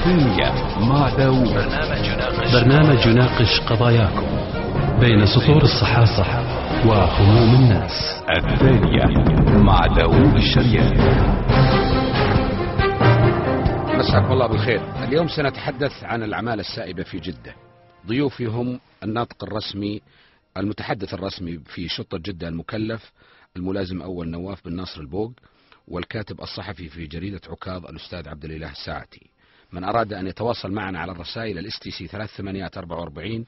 الثانية مع داوود. برنامج يناقش قضاياكم بين سطور الصحافة وهموم الناس. الثانية مع داوود الشريان. مساكم الله بالخير. اليوم سنتحدث عن العمالة السائبة في جدة. ضيوفي هم الناطق الرسمي المتحدث الرسمي في شرطة جدة المكلف الملازم أول نواف بن ناصر البوق والكاتب الصحفي في جريدة عكاظ الأستاذ عبد الإله الساعتي من أراد أن يتواصل معنا على الرسائل ال STC 3844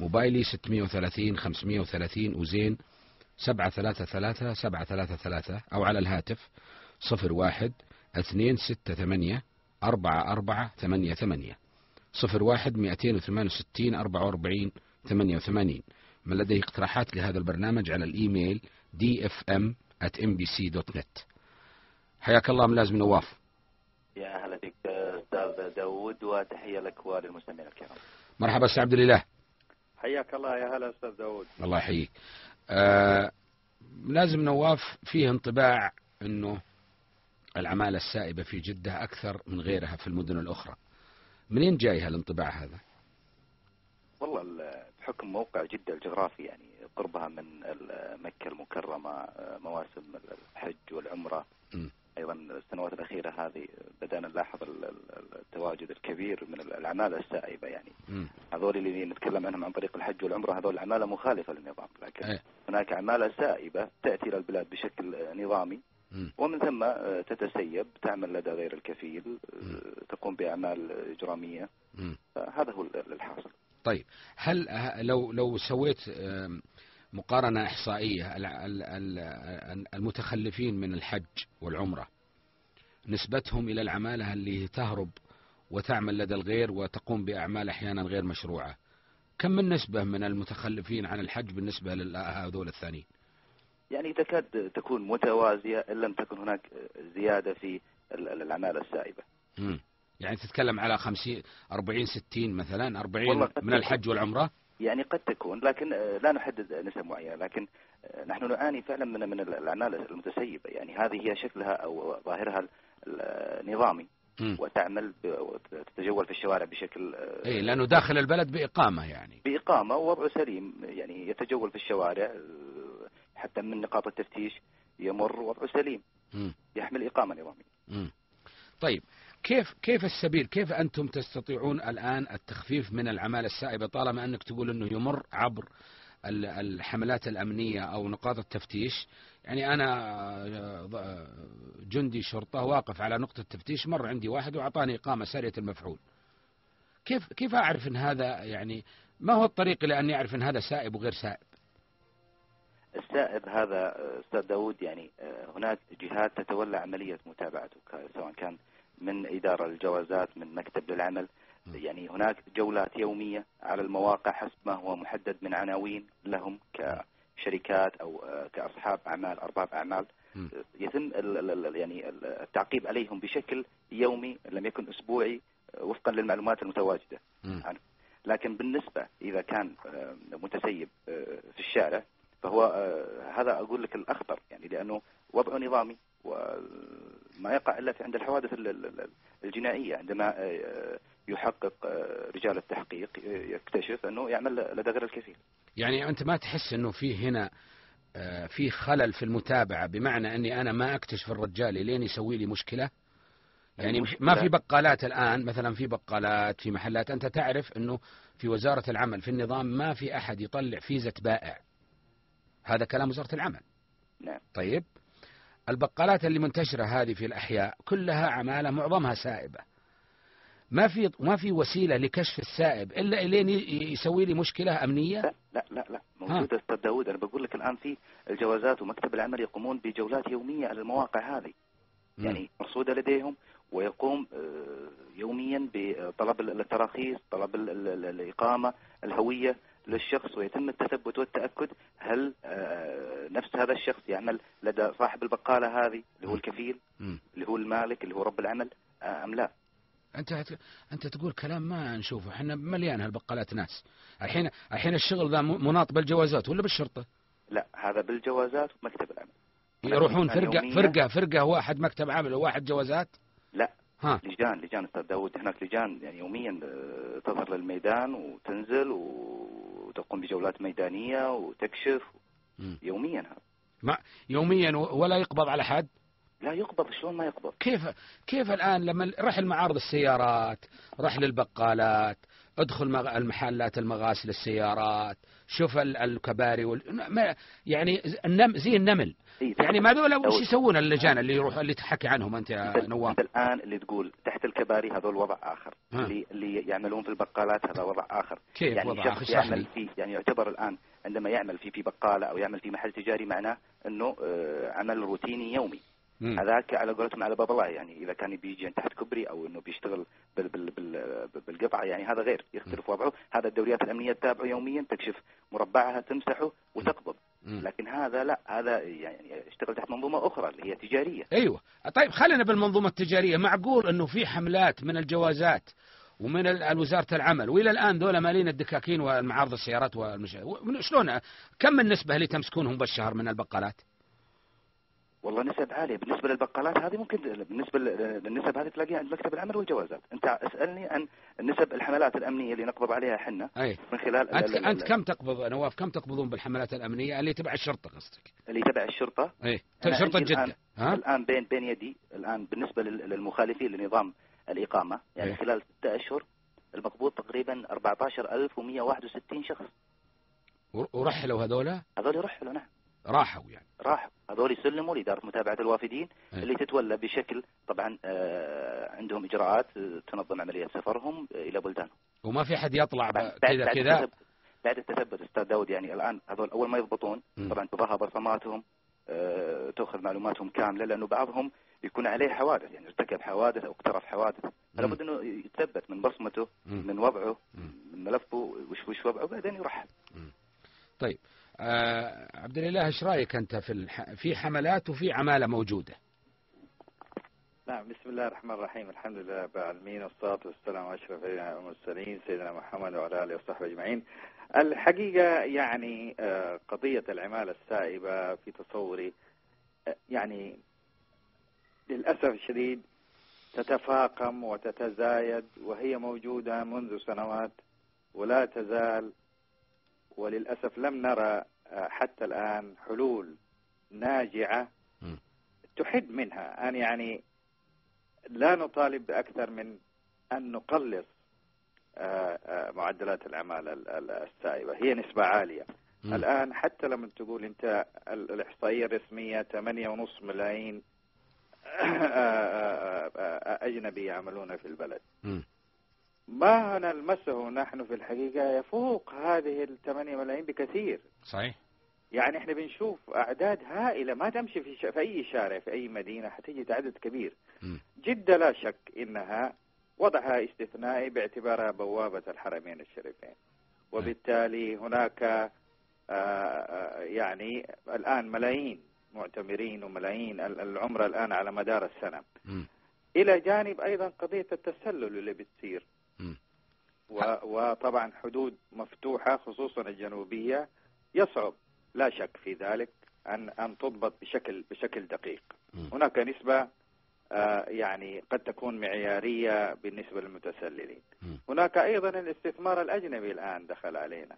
موبايلي 630 530 وزين 733 733 أو على الهاتف 01 268 أربعة أربعة ثمانية ثمانية. صفر واحد مئتين وثمان وستين أربعة وأربعين ثمانية وثمانين. من لديه اقتراحات لهذا البرنامج على الإيميل dfm at mbc.net حياك الله ملازم نواف. يا أهلا بك أستاذ داوود وتحية لك وللمستمعين الكرام. مرحبا أستاذ عبد الإله. حياك الله يا هلا أستاذ داوود. الله يحييك. آه لازم نواف فيه انطباع أنه العمالة السائبة في جدة أكثر من غيرها في المدن الأخرى. منين جاي هالانطباع هذا؟ والله ال- بحكم موقع جدة الجغرافي يعني قربها من ال- مكة المكرمة آه، مواسم الحج والعمرة. م. أيضا السنوات الأخيرة هذه بدأنا نلاحظ ال- ال- التواجد الكبير من العماله السائبة يعني. هذول اللي نتكلم عنهم عن طريق الحج والعمرة هذول عماله مخالفة للنظام لكن إيه. هناك عماله سائبة تأتي إلى البلاد بشكل نظامي. ومن ثم آه، تتسيب تعمل لدى غير الكفيل آه، تقوم بأعمال إجرامية. هذا هو ال- الحاصل طيب هل لو لو سويت مقارنة إحصائية ال- ال- ال- المتخلفين من الحج والعمرة. نسبتهم إلى العمالة اللي تهرب وتعمل لدى الغير وتقوم بأعمال أحيانا غير مشروعة. كم من نسبة من المتخلفين عن الحج بالنسبة لهذول الثانيين؟ يعني تكاد تكون متوازية إن لم تكن هناك زيادة في ال- ال- العمالة السائبة. مم. يعني تتكلم على 50 40 60 مثلا 40 والله قد من. الحج والعمرة؟ يعني قد تكون لكن آه، لا نحدد نسب معينة لكن آه، نحن نعاني فعلا من من العمالة المتسيبة يعني هذه هي شكلها أو ظاهرها ال- النظامي. وتعمل وتتجول في الشوارع بشكل آه، إيه لأنه داخل البلد بإقامة يعني بإقامة ووضع سليم يعني يتجول في الشوارع حتى من نقاط التفتيش يمر وضعه سليم مم. يحمل إقامة نظامية مم. طيب كيف كيف السبيل؟ كيف أنتم تستطيعون الآن التخفيف من العمالة السائبة طالما أنك تقول إنه يمر عبر ال- الحملات الأمنية أو نقاط التفتيش؟ يعني أنا آه، جندي شرطة واقف على نقطة تفتيش مر عندي واحد وأعطاني إقامة ساريه المفعول. كيف كيف أعرف إن هذا يعني ما هو الطريق لاني اعرف إن هذا سائب وغير سائب؟ السائب هذا آه، أستاذ داود يعني آه، هناك جهات تتولى عملية متابعته سواء كان من إدارة الجوازات من مكتب للعمل. يعني هناك جولات يومية على المواقع حسب ما هو محدد من عناوين لهم كشركات أو آه، كأصحاب أعمال أرباب أعمال م. آه، يتم يعني ال- التعقيب عليهم بشكل يومي لم يكن أسبوعي آه، وفقا للمعلومات المتواجدة مم. لكن بالنسبة إذا كان آه، متسيب في الشارع فهو هذا أقول لك الأخطر يعني لأنه وضعه نظامي وما يقع إلا في عند الحوادث ال- ال- ال- الجنائية عندما آه، يحقق آه، رجال التحقيق يكتشف أنه يعمل لدى غير الكفيل يعني أنت ما تحس أنه في هنا آه، في خلل في المتابعة بمعنى أني أنا ما أكتشف الرجال لين يسوي لي مشكلة؟ يعني المشكلة- ما في بقالات الآن مثلا في بقالات في محلات أنت تعرف أنه في وزارة العمل في النظام ما في أحد يطلع فيزه بائع هذا كلام وزارة العمل. نعم. طيب؟ البقالات اللي منتشرة هذه في الأحياء كلها عمالة معظمها سائبة. ما في ما في وسيلة لكشف السائب إلا إلين يسوي لي مشكلة أمنية؟ لا لا لا لا. موجودة أستاذ داود أنا بقول لك الآن في الجوازات ومكتب العمل يقومون بجولات يومية على المواقع هذه. يعني مرصودة لديهم ويقوم آه، يوميا بطلب ال- التراخيص طلب ال- ال- ال- الإقامة الهوية. للشخص ويتم التثبت والتأكد هل آه، نفس هذا الشخص يعمل لدى صاحب البقالة هذه اللي هو الكفيل. اللي هو المالك اللي هو رب العمل آه، أم لا؟ أنت هت... أنت تقول كلام ما نشوفه. إحنا مليان هالبقالات ناس. الحين الحين الشغل ذا مناط بالجوازات ولا بالشرطة؟ لا هذا بالجوازات ومكتب العمل. يروحون فرقة يومية. فرقة فرقة واحد مكتب عمل وواحد جوازات؟ لا. ها. لجان لجان أستاذ داود هناك لجان يعني يوميا آه، تظهر للميدان وتنزل وتقوم بجولات ميدانية وتكشف. يوميا هذا. ما يوميا ولا يقبض على حد؟ لا يقبض شلون ما يقبض؟ كيف كيف الآن لما رح المعارض السيارات رح للبقالات ادخل المحلات المغاسل السيارات شوف ال- الكباري وال... يعني النم زي النمل. إيه، يعني ما ذولا وش. يسوون اللجان اللي يروح اللي تحكي عنهم أنت يا نواف؟ الآن اللي تقول تحت الكباري هذول وضع آخر. ها. اللي اللي يعملون في البقالات هذا وضع آخر. كيف يعني وضع شخص يعمل في يعني يعتبر الآن عندما يعمل في في بقالة أو يعمل في محل تجاري معناه أنه آه، عمل روتيني يومي. هذاك على قولتهم على باب الله يعني إذا كان بيجي تحت كبري أو إنه بيشتغل بال بال بال بالقطعة يعني هذا غير يختلف وضعه. هذا الدوريات الأمنية تتابعه يوميا تكشف مربعها تمسحه وتقبض. لكن هذا لا هذا يعني يشتغل تحت منظومة أخرى اللي هي تجارية. أيوه. طيب خلينا بالمنظومة التجارية. معقول إنه في حملات من الجوازات ومن وزارة العمل وإلى الآن ذولا مالين الدكاكين والمعارض السيارات والمش... شلون؟ كم النسبة اللي تمسكونهم بالشهر من البقالات؟ والله نسب عالية. بالنسبة للبقالات هذه ممكن بالنسبة لل- للنسب هذه تلاقيها عند مكتب العمل والجوازات. انت اسألني عن نسب الحملات الأمنية اللي نقبض عليها إحنا من خلال انت ال- ال- أنت كم تقبض نواف؟ كم تقبضون بالحملات الأمنية اللي تبع الشرطة قصدك؟ اللي تبع الشرطة؟ أي. أنا شرطة جدة. الآن, ها؟ الآن بين بين يدي الآن بالنسبة لل- للمخالفين لنظام الإقامة يعني إيه. خلال ستة أشهر المقبوض تقريبا 14161 شخص. ور- ورحلوا هذولا؟ هذول يرحلوا نعم. راحوا يعني راحوا هذول يسلموا لإدارة متابعة الوافدين إيه. اللي تتولى بشكل طبعا آه، عندهم إجراءات آه، تنظم عملية سفرهم آه، إلى بلدانهم وما في حد يطلع كذا بعد كذا التثبت بعد التثبت أستاذ داود يعني الآن هذول أول ما يضبطون مم. طبعا تظهر بصماتهم آه، تأخذ معلوماتهم كاملة لأنه بعضهم يكون عليه حوادث يعني ارتكب حوادث أو اقترف حوادث فلا. بد أنه يتثبت من بصمته مم. من وضعه مم. من ملفه وش وش وضعه بعدين يرحل طيب عبد الاله إيش رأيك أنت في. في حملات وفي عمالة موجودة نعم بسم الله الرحمن الرحيم الحمد لله رب العالمين والصلاة والسلام على أشرف المرسلين سيدنا محمد وعلى آله وصحبه أجمعين الحقيقة يعني آه، قضية العمالة السائبة في تصوري آه، يعني للأسف الشديد تتفاقم وتتزايد وهي موجودة منذ سنوات ولا تزال وللأسف لم نرى آه، حتى الآن حلول ناجعة م. تحد منها أن يعني لا نطالب بأكثر من أن نقلص آه، آه، معدلات العمالة ال- ال- السائبة هي نسبة عالية مم. الآن حتى لما تقول أنت ال- الإحصائية الرسمية 8.5 ملايين أجنبي يعملون في البلد مم. ما نلمسه نحن في الحقيقة يفوق هذه الثمانية ملايين بكثير. صحيح. يعني إحنا بنشوف أعداد هائلة ما تمشي في, ش... في أي شارع في أي مدينة حتجد عدد كبير. جدة لا شك إنها وضعها استثنائي باعتبارها بوابة الحرمين الشريفين. وبالتالي هناك آه، آه، يعني الآن ملايين معتمرين وملايين ال- العمرة الآن على مدار السنة. مم. إلى جانب أيضا قضية التسلل اللي بتصير. وطبعا حدود مفتوحة خصوصا الجنوبية يصعب لا شك في ذلك أن أن تضبط بشكل بشكل دقيق. هناك نسبة آه، يعني قد تكون معيارية بالنسبة للمتسللين. هناك أيضا الاستثمار الأجنبي الآن دخل علينا.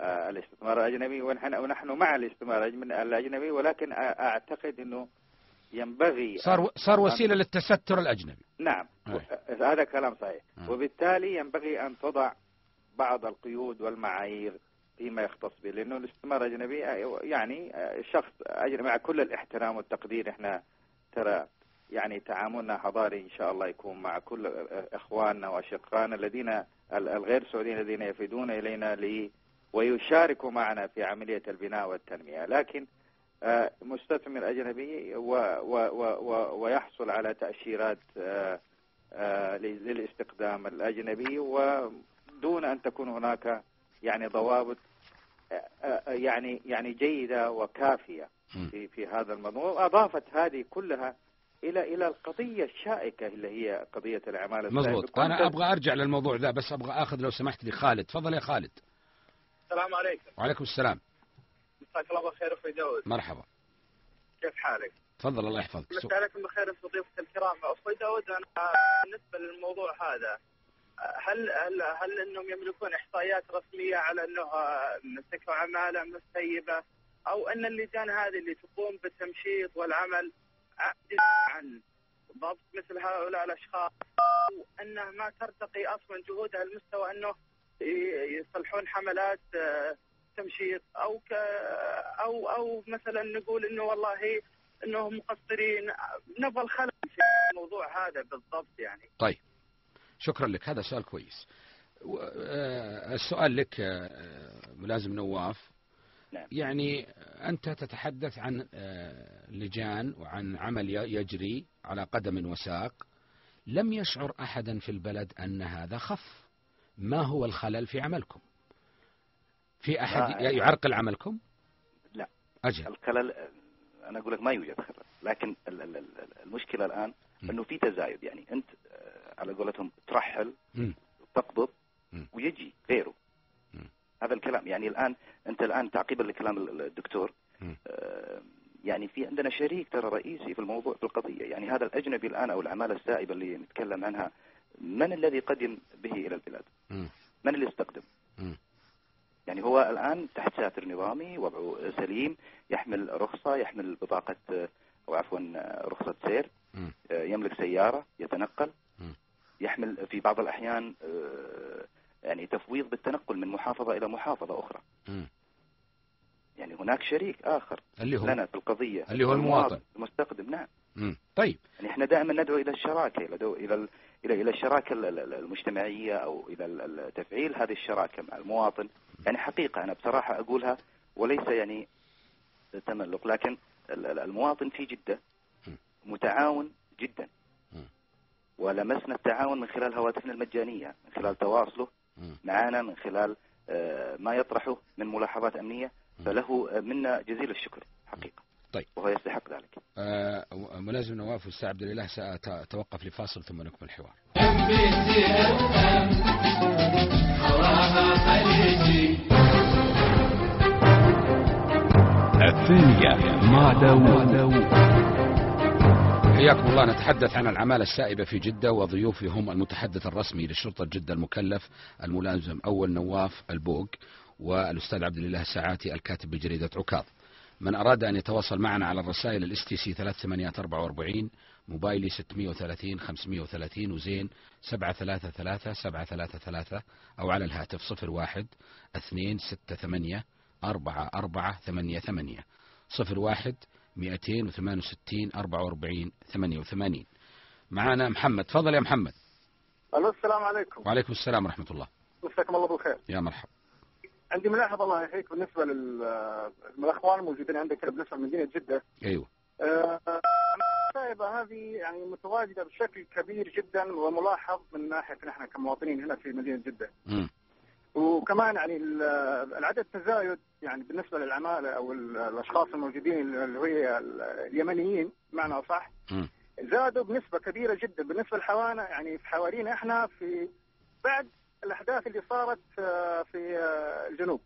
آه، الاستثمار الأجنبي ونحن, ونحن مع الاستثمار الأجن- الأجنبي ولكن أعتقد أنه ينبغي صار صار وسيلة للتستر الأجنبي نعم أي. و- هذا كلام صحيح آه. وبالتالي ينبغي أن تضع بعض القيود والمعايير فيما يختص به لأنه الاستثمار الأجنبي يعني شخص أجنبي مع كل الاحترام والتقدير إحنا ترى يعني تعاملنا حضاري إن شاء الله يكون مع كل إخواننا وأشقائنا الذين ال- الغير سعوديين الذين يفيدون إلينا لي ويشاركوا معنا في عملية البناء والتنمية لكن مستثمر أجنبي و و و و ويحصل على تأشيرات آه، آه، لل- للاستخدام الأجنبي ودون أن تكون هناك يعني ضوابط آه، يعني يعني جيدة وكافية. في في هذا الموضوع. وأضافت هذه كلها إلى إلى القضية الشائكة اللي هي قضية العمالة مضبوط. أنا أبغى أرجع للموضوع ذا بس أبغى آخذ لو سمحت لي خالد تفضل يا خالد. السلام عليكم. وعليكم السلام. مساك الله بالخير أخوي داود. مرحبا. كيف حالك؟ تفضل الله يحفظك. مساء عليكم بخير انت ضيوفك الكرام. أخوي داود أنا هل هل هل إنهم يملكون إحصائيات رسمية على إنه مسكوا عماله مسيبه أو إن اللجان هذه اللي تقوم بالتمشيط والعمل عاجزه عن ضبط مثل هؤلاء الأشخاص وانه ما ترتقي أصلا جهودها لمستوى إنه يصلحون حملات آه، تمشيط أو ك أو أو مثلا نقول إنه والله انه مقصرين. نبغى الخلل في الموضوع هذا بالضبط يعني. طيب. شكرا لك. هذا سؤال كويس. آه، السؤال لك آه، ملازم نواف. نعم. يعني أنت تتحدث عن آه، لجان وعن عمل يجري على قدم وساق. لم يشعر أحدا في البلد أن هذا خف. ما هو الخلل في عملكم؟ في أحد آه، يعرقل عملكم لا. أجل الخلل أنا أقول لك ما يوجد خلل لكن ال- ال- ال- المشكلة الآن م. إنه في تزايد يعني أنت آه، على قولتهم ترحل. تقبض. ويجي غيره. هذا الكلام يعني الآن أنت الآن تعقيبا لكلام ال- الدكتور. آه، يعني في عندنا شريك ترى رئيسي في الموضوع في القضية يعني هذا الأجنبي الآن أو العمالة السائبة اللي نتكلم عنها من الذي قدم به إلى البلاد؟ من اللي استقدم؟ يعني هو الآن تحت ساتر نظامي وضعه سليم يحمل رخصة يحمل بطاقة أو عفوا رخصة سير. آه، يملك سيارة يتنقل. يحمل في بعض الأحيان آه، يعني تفويض بالتنقل من محافظة إلى محافظة أخرى. يعني هناك شريك آخر اللي هو لنا في القضية اللي هو المواطن. المستخدم نعم مم. طيب يعني إحنا دائما ندعو إلى الشراكة إلى إلى ال- إلى إلى الشراكة ال- ال- المجتمعية أو إلى ال- ال- تفعيل هذه الشراكة مع المواطن يعني حقيقة أنا بصراحة أقولها وليس يعني تملق لكن ال- ال- المواطن في جدة م. متعاون جدا. ولمسنا التعاون من خلال هواتفنا المجانية من خلال تواصله. معنا من خلال آه، ما يطرحه من ملاحظات أمنية فله آه، منا جزيل الشكر حقيقة طيب. وهو يستحق ذلك آه، ملازم نواف والأستاذ عبد الإله سأتوقف لفاصل ثم نكمل الحوار الثانية مع داوود. حياكم الله. نتحدث عن العمالة السائبة في جدة وضيوفهم المتحدث الرسمي لشرطة جدة المكلف الملازم أول نواف البوق والأستاذ عبد الإله الساعاتي الكاتب بجريدة عكاظ. من أراد أن يتواصل معنا على الرسائل ال STC 3844 موبايلي 630 530 وزين 733 733 أو على الهاتف 01 268 4488 01 268 44 88 معنا محمد. تفضل يا محمد. ألو السلام عليكم. وعليكم السلام ورحمة الله. مساكم الله بالخير. يا مرحبا. عندي ملاحظه الله يحييك بالنسبة لل- للاخوان الموجودين عندك بالنسبة لمدينه جدة أيوه آه، السائبه هذه يعني متواجدة بشكل كبير جدا وملاحظ من ناحية نحن كمواطنين هنا في مدينة جدة مم. وكمان يعني ال- العدد تزايد يعني بالنسبة للعمالة أو ال- الأشخاص الموجودين اللي هي ال- اليمنيين بمعنى مم. زادوا بنسبة كبيرة جدا بالنسبة لحوانا يعني في حوالينا إحنا في بعد الاحداث اللي صارت آه، في آه، الجنوب.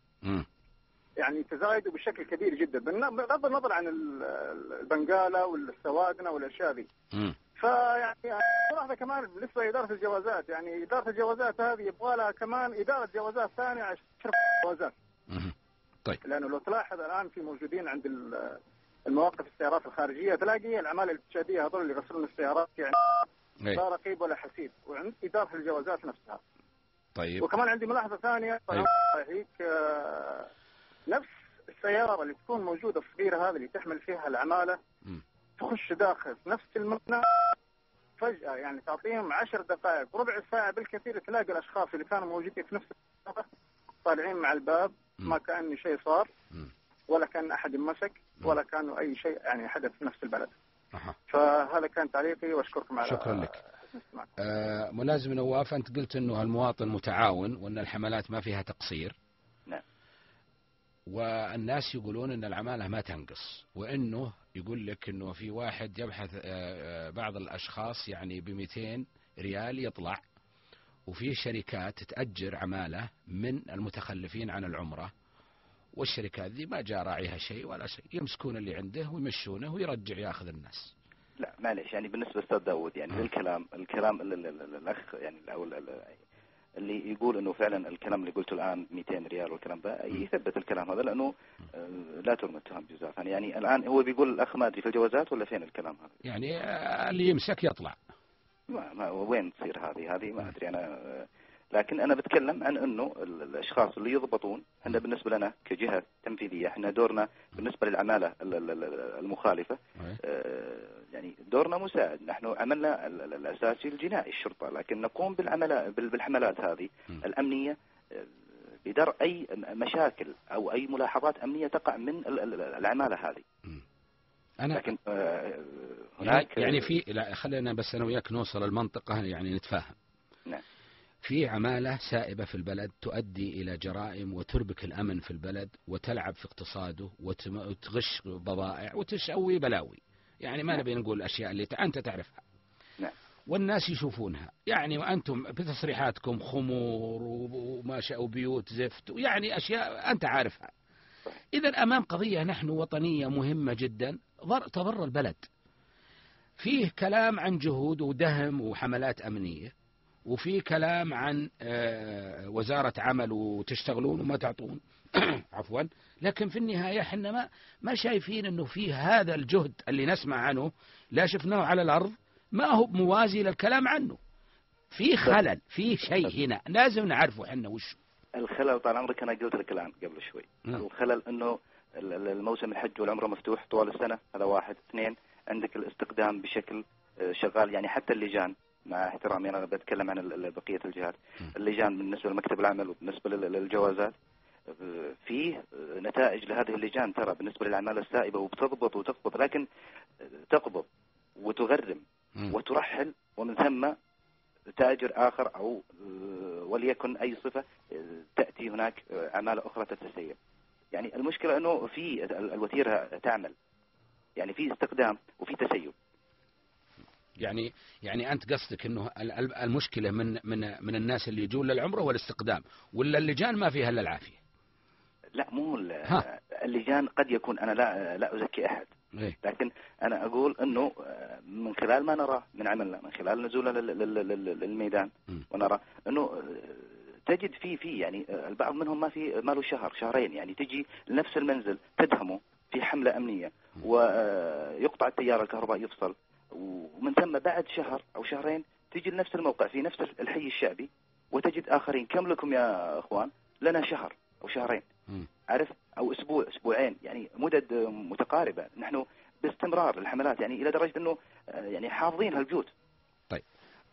يعني تزايدوا بشكل كبير جدا بغض النظر عن ال- البنقاله والسوادنه والأشياء ذي مم. فيعني ملاحظه كمان بالنسبة لإدارة الجوازات يعني إدارة الجوازات هذه يبغى لها كمان إدارة جوازات ثانية عشان تشرف الجوازات مم. لأنه لو تلاحظ الآن في موجودين عند ال- المواقف السيارات الخارجية تلاقي العماله الاستشهاديه هذول اللي يغسلون السيارات يعني أي. لا رقيب ولا حسيب وعند إدارة الجوازات نفسها طيب وكمان عندي ملاحظة ثانية أيوة. هيك آه، نفس السيارة اللي تكون موجودة الصغيرة هذه اللي تحمل فيها العمالة مم. تخش داخل نفس المبنى فجأة يعني تعطيهم عشر دقائق ربع ساعة بالكثير تلاقي الأشخاص اللي كانوا موجودين في نفس طالعين مع الباب مم. ما كان شيء صار مم. ولا كأن أحد مسك. ولا كانوا أي شيء يعني حدث في نفس البلد أها. فهذا كان تعليقي وأشكركم على شكرا لك. آه، ملازم نواف أنت قلت أنه المواطن متعاون وأن الحملات ما فيها تقصير نعم. والناس يقولون أن العمالة ما تنقص وأنه يقول لك أنه في واحد يبحث آه، آه، بعض الأشخاص يعني ب 200 ريال يطلع وفي شركات تأجر عمالة من المتخلفين عن العمرة والشركات ذي ما جاء راعيها شيء ولا شيء يمسكون اللي عنده ويمشونه ويرجع ياخذ الناس لا معلش يعني بالنسبة لأستاذ داوود يعني. للكلام الكلام ال- ال- ال- الأخ يعني أو ال- ال- اللي يقول إنه فعلا الكلام اللي قلته الآن 200 ريال والكلام ده يثبت الكلام هذا لأنه آه، لا ترمى التهم جزافا. يعني الآن هو بيقول الأخ ما أدري في الجوازات ولا فين الكلام هذا؟ يعني آه، اللي يمسك يطلع. ما, ما وين تصير هذه؟ هذه ما أدري أنا آه، لكن أنا بتكلم عن إنه ال- الأشخاص اللي يضبطون إحنا بالنسبة لنا كجهة تنفيذية إحنا دورنا بالنسبة للعمالة ال- ال- ال- المخالفة. آه، يعني دورنا مساعد نحن عملنا ال- ال- الأساسي الجنائي الشرطة لكن نقوم بالحملات هذه. الأمنية آه، بدرء أي مشاكل أو أي ملاحظات أمنية تقع من ال- ال- العمالة هذه أنا لكن آه، هناك يعني في لا خلينا بس أنا وياك نوصل المنطقة يعني نتفاهم نعم. في عمالة سائبة في البلد تؤدي إلى جرائم وتربك الأمن في البلد وتلعب في اقتصاده وتغش بضائع وتسوي بلاوي. يعني ما نعم. نبي نقول الاشياء اللي ت- أنت تعرفها. نعم. والناس يشوفونها. يعني وأنتم بتصريحاتكم خمور وما شاء وبيوت زفت يعني أشياء أنت عارفها. اذا أمام قضية نحن وطنية مهمة جدا ضر تضر البلد. فيه كلام عن جهود ودهم وحملات أمنية. وفي كلام عن آه، وزارة عمل وتشتغلون وما تعطون. عفوا. لكن في النهاية إحنا ما ما شايفين إنه في هذا الجهد اللي نسمع عنه لا شفناه على الأرض ما هو موازي للكلام عنه. في خلل في شيء هنا لازم نعرفه إحنا وش. الخلل طال عمرك أنا قلت لك الآن قبل شوي. نعم. الخلل إنه ال- ال- الموسم الحج والعمرة مفتوح طوال السنة هذا واحد. اثنين عندك الاستقدام بشكل آه، شغال يعني حتى اللجان. مع احترامي أنا بتكلم عن بقية الجهات. اللجان بالنسبة لمكتب العمل وبالنسبة لل- للجوازات فيه نتائج لهذه اللجان ترى بالنسبة للأعمال السائبة وبتضبط وتضبط لكن تقبض وتغرم. وترحل ومن ثم تاجر آخر أو آه، وليكن أي صفة آه، تأتي هناك آه، عماله أخرى تتسيب. يعني المشكلة إنه في ال- الوتيرة تعمل. يعني في استقدام وفي تسيب. يعني يعني أنت قصدك إنه ال- ال- المشكلة من من من الناس اللي يجون للعمرة والاستقدام ولا اللجان ما فيها إلا العافية لا مو. اللجان قد يكون أنا لا لا أزكي أحد إيه؟ لكن أنا أقول إنه آه، من خلال ما نراه من عملنا من خلال نزولنا لل- لل- لل- للميدان. ونرى إنه آه، تجد في في يعني آه، البعض منهم ما في ما له شهر شهرين يعني تجي لنفس المنزل تدهمه في حملة أمنية ويقطع التيار الكهرباء يفصل ومن ثم بعد شهر أو شهرين تجي لنفس الموقع في نفس الحي الشعبي وتجد آخرين كم لكم يا أخوان؟ لنا شهر أو شهرين. عرف أو أسبوع أسبوعين يعني مدد متقاربة. نحن باستمرار الحملات يعني إلى درجة إنه آه، يعني حافظين هالبيوت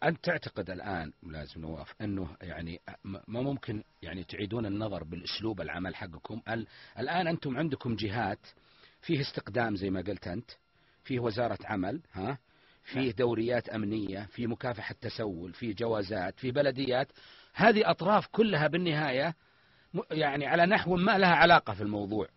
أنت تعتقد الآن ملازم نواف أنه يعني ما ممكن يعني تعيدون النظر بالأسلوب العمل حقكم؟ ال- الآن أنتم عندكم جهات فيه استقدام زي ما قلت أنت فيه وزارة عمل ها؟ فيه دوريات أمنية في مكافحة تسول في جوازات في بلديات. هذه أطراف كلها بالنهاية م- يعني على نحو ما لها علاقة في الموضوع.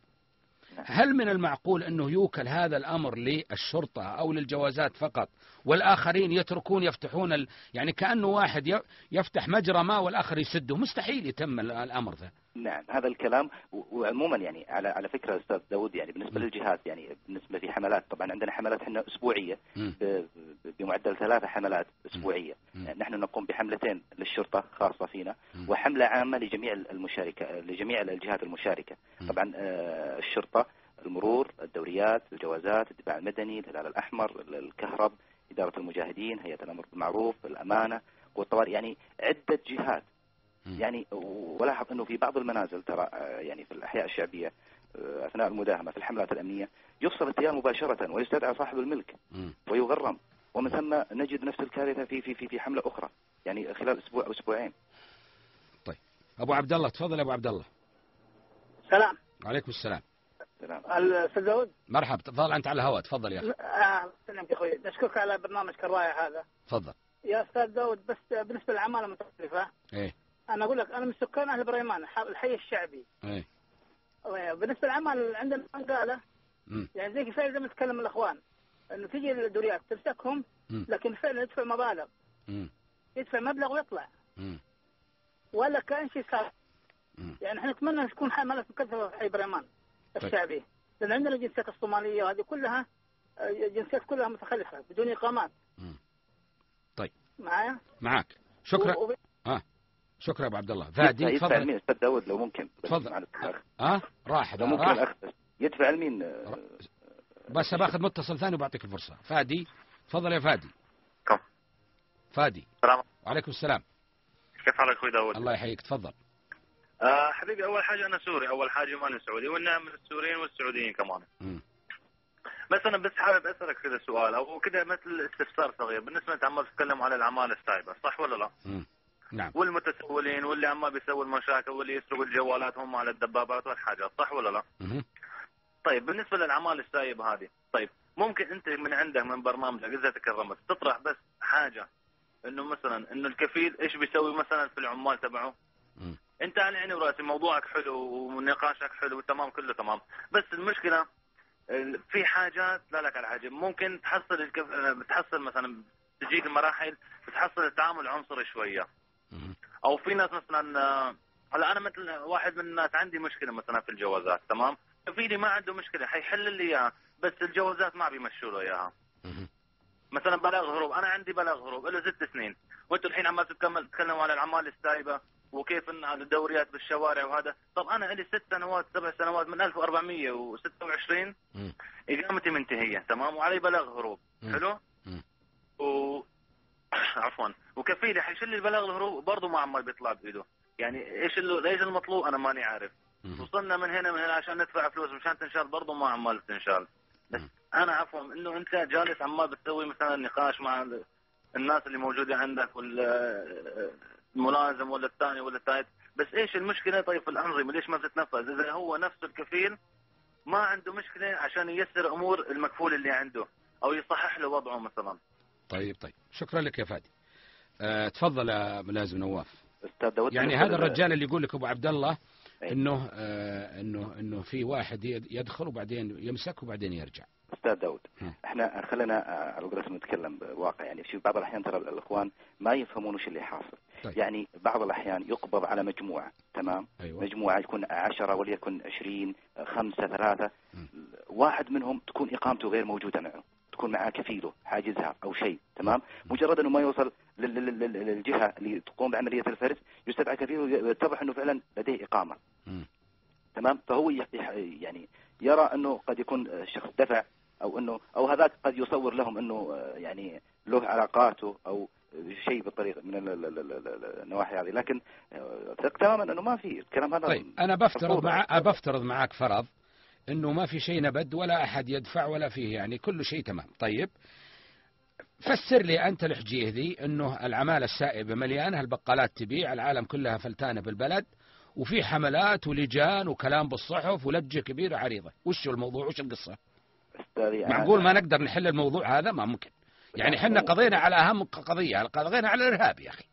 هل من المعقول أنه يوكل هذا الأمر للشرطة أو للجوازات فقط والآخرين يتركون يفتحون ال... يعني كأنه واحد يفتح مجرى ماء والآخر يسده؟ مستحيل يتم ال- الأمر ذا نعم هذا الكلام وعموما يعني على على فكرة أستاذ داود يعني بالنسبة م. للجهات يعني بالنسبة في حملات طبعا عندنا حملات إحنا أسبوعية بمعدل ثلاثة حملات أسبوعية. يعني نحن نقوم بحملتين للشرطة خاصة فينا. وحملة عامة لجميع المشاركة لجميع الجهات المشاركة. طبعا آه، الشرطة المرور الدوريات الجوازات الدفاع المدني الهلال الأحمر ال- الكهرب إدارة المجاهدين هيئة الأمر بالمعروف الأمانة والطوارئ يعني عدة جهات. يعني ولاحظ إنه في بعض المنازل ترى آه، يعني في الأحياء الشعبية آه، أثناء المداهمة في الحملات الأمنية يفصل التيار مباشرة ويستدعى صاحب الملك. ويغرم. ومن ثم نجد نفس الكارثة في في في في حملة أخرى يعني خلال أسبوع أو أسبوعين. أبو عبد الله تفضل يا أبو عبد الله. سلام. وعليكم السلام. سلام. الأستاذ داود مرحبا. تفضل أنت على الهواء تفضل يا أخي. آه، سلامك يا أخوي. نشكرك على برنامجك الرائع هذا. تفضل. يا أستاذ داود بس بالنسبة للعمالة المتطرفه إيه. أنا أقول لك أنا من سكان أهل بريمان الحي الشعبي. إيه بالنسبة للعمال عندنا قاله. يعني زي فعلا زي ما تكلم الأخوان إنه تجي الدوريات تمسكهم. لكن فعلا يدفع مبالغ. يدفع مبلغ ويطلع. ولا كأن شيء صار. يعني إحنا نتمنى تكون حملات مكثفه في حي بريمان الشعبي. لأن عندنا الجنسيات الصومالية وهذه كلها آه، جنسيات كلها متخلفة بدون إقامات. طيب. معايا؟ معك شكرا. شكرا يا أبو عبد الله. فادي يدفع تفضل. لمين أستاذ داود لو ممكن. تفضل. الأخ. ها راح لو ده ممكن راح. يدفع لمين آه، بس باخذ متصل ثاني وبعطيك الفرصة. فادي تفضل يا فادي. كم. فادي. السلام وعليكم السلام. كيف حالك أخوي داود؟ الله يحييك. تفضل. آه حبيبي أول حاجة أنا سوري. أول حاجة ماني سعودي وأنا من السوريين والسعوديين كمان. مم. بس أنا بس حابب أسألك كذا سؤال أو كذا مثل استفسار صغير. بالنسبة انت عمال تتكلم عن العماله السايبه صح ولا لا؟ مم. نعم والمتسولين واللي عمال بيسوي المشاكل واللي يسرقوا الجوالات هم على الدبابات والحاجات صح ولا لا؟ طيب بالنسبة للأعمال السايبه هذه طيب ممكن أنت من عندك من برنامجك إذا تكرمت تطرح بس حاجة إنه مثلا إنه الكفيل إيش بيسوي مثلا في العمال تبعه مم. أنت على عيني وراسي موضوعك حلو ونقاشك حلو وتمام كله تمام بس المشكلة ال- في حاجات لا لك على حاجة ممكن تحصل الكف... بتحصل مثلا تجيك المراحل بتحصل التعامل عنصري شوية. أو في ناس مثلا هلا أنا مثل واحد من الناس عندي مشكلة مثلا في الجوازات تمام كفيلي ما عنده مشكلة حيحل لي إياها بس الجوازات ما بيمشوا له إياها. مثلا بلاغ هروب أنا عندي بلاغ هروب له ست سنين وأنتم الحين عمال تتكمل تتكلموا عن الأعمال السايبة وكيف ان على الدوريات بالشوارع وهذا طب أنا لي ست سنوات سبع سنوات من 1426 مم. إقامتي منتهية تمام وعلي بلاغ هروب. حلو. و عفوا. وكفيلي حيشيل لي البلاغ الهروب برضه ما عمال بيطلع بايده يعني إيش اللي إيش المطلوب؟ أنا ماني عارف. وصلنا من هنا من هنا عشان ندفع فلوس مشان تنشال برضه ما عمال تنشال. بس. أنا عفوا إنه أنت جالس عمال بتسوي مثلا نقاش مع ال- الناس اللي موجودة عندك والملازم ولا الثاني ولا الثالث. بس إيش المشكلة؟ طيب في الانظمه ليش ما بتتنفذ؟ إذا هو نفسه الكفيل ما عنده مشكلة عشان ييسر أمور المكفول اللي عنده أو يصحح له وضعه مثلا. طيب. طيب شكرا لك يا فادي. أه تفضل يا ملازم نواف. أستاذ داود يعني هذا الرجال اللي يقول لك أبو عبد الله. إنه آه إنه إنه في واحد يد- يدخل وبعدين يمسك وبعدين يرجع. أستاذ داود. إحنا خلينا آه، على قولتهم نتكلم بواقع. يعني في بعض الأحيان ترى الإخوان ما يفهمون وش اللي حاصل. طيب. يعني بعض الأحيان يقبض على مجموعة تمام؟ أيوه. مجموعة يكون عشرة وليكن عشرين آه، خمسة ثلاثة. مم. واحد منهم تكون إقامته غير موجودة معه. تكون معاه كفيله حاجزها أو شيء تمام؟ مجرد أنه ما يوصل لل- لل- لل- للجهة اللي تقوم بعملية الفرز يستدعى كفيله يتضح أنه فعلا لديه إقامة. تمام؟ فهو يعني يرى أنه قد يكون الشخص دفع أو أنه أو هذاك قد يصور لهم أنه آه، يعني له علاقاته أو شيء بالطريقة من ال- ال- ال- ال- ال- النواحي هذه. لكن آه، ثق تماما أنه ما في الكلام هذا طيب أنا بفترض. مع بفترض معك فرض. إنه ما في شيء نبد ولا أحد يدفع ولا فيه يعني كل شيء تمام. طيب فسر لي أنت الحجية ذي إنه العمالة السائبة مليانه البقالات تبيع العالم كلها فلتانة بالبلد وفي حملات ولجان وكلام بالصحف ولجه كبيره عريضه وش الموضوع؟ وش القصة؟ معقول ما نقدر نحل الموضوع هذا؟ ما ممكن. يعني إحنا قضينا على أهم قضية قضينا على الإرهاب يا أخي.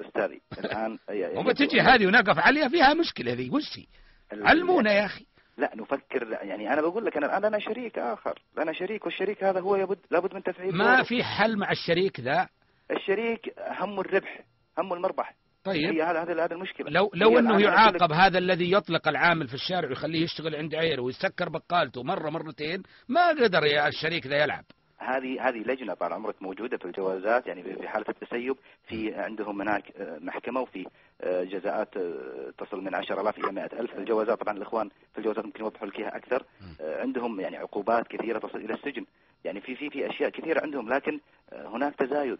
أستاذي الآن وما تجي هذه ونقف عليها فيها مشكلة ذي وش هي؟ علمونا يا أخي. لا نفكر لا يعني أنا بقول لك أنا الآن لنا شريك آخر لنا شريك والشريك هذا هو يبد لابد من تفعيل ما دوره. في حل مع الشريك ذا؟ الشريك همه الربح همه المربح. طيب. هي هذا هذا هذا المشكلة. لو لو الآن إنه أنا يعاقب هذا الذي يطلق العامل في الشارع ويخليه يشتغل عند عيره ويسكر بقالته مرة مرتين ما قدر يا الشريك ذا يلعب. هذه هذه لجنة طال عمرك موجودة في الجوازات يعني في في حالة التسيب في عندهم هناك محكمة وفي آه، جزاءات آه، تصل من 10000 إلى 100000 الجوازات طبعا الإخوان في الجوازات ممكن يوضحوا لك إياها أكثر. آه، عندهم يعني عقوبات كثيرة تصل إلى السجن. يعني في في في أشياء كثيرة عندهم لكن هناك تزايد.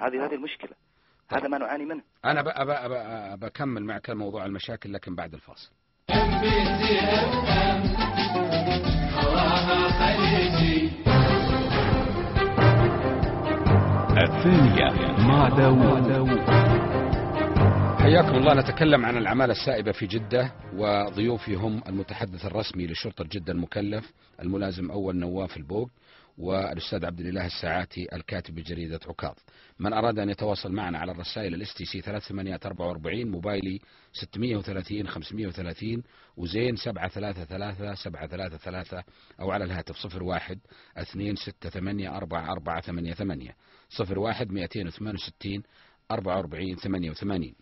هذه هذه المشكلة. هذا ما نعاني منه. أنا ب- أب- أب- بكمل معك موضوع المشاكل لكن بعد الفاصل. الثانية مع داوود. حياكم الله. نتكلم عن العمالة السائبة في جدة وضيوفي هم المتحدث الرسمي لشرطة جدة المكلف الملازم أول نواف البوق. والأستاذ عبد الإله الساعاتي الكاتب بجريدة عكاظ. من أراد أن يتواصل معنا على الرسائل ال STC 3844 موبايلي 630 530 وزين 733 733 أو على الهاتف 01 268 4488 01 268 44 88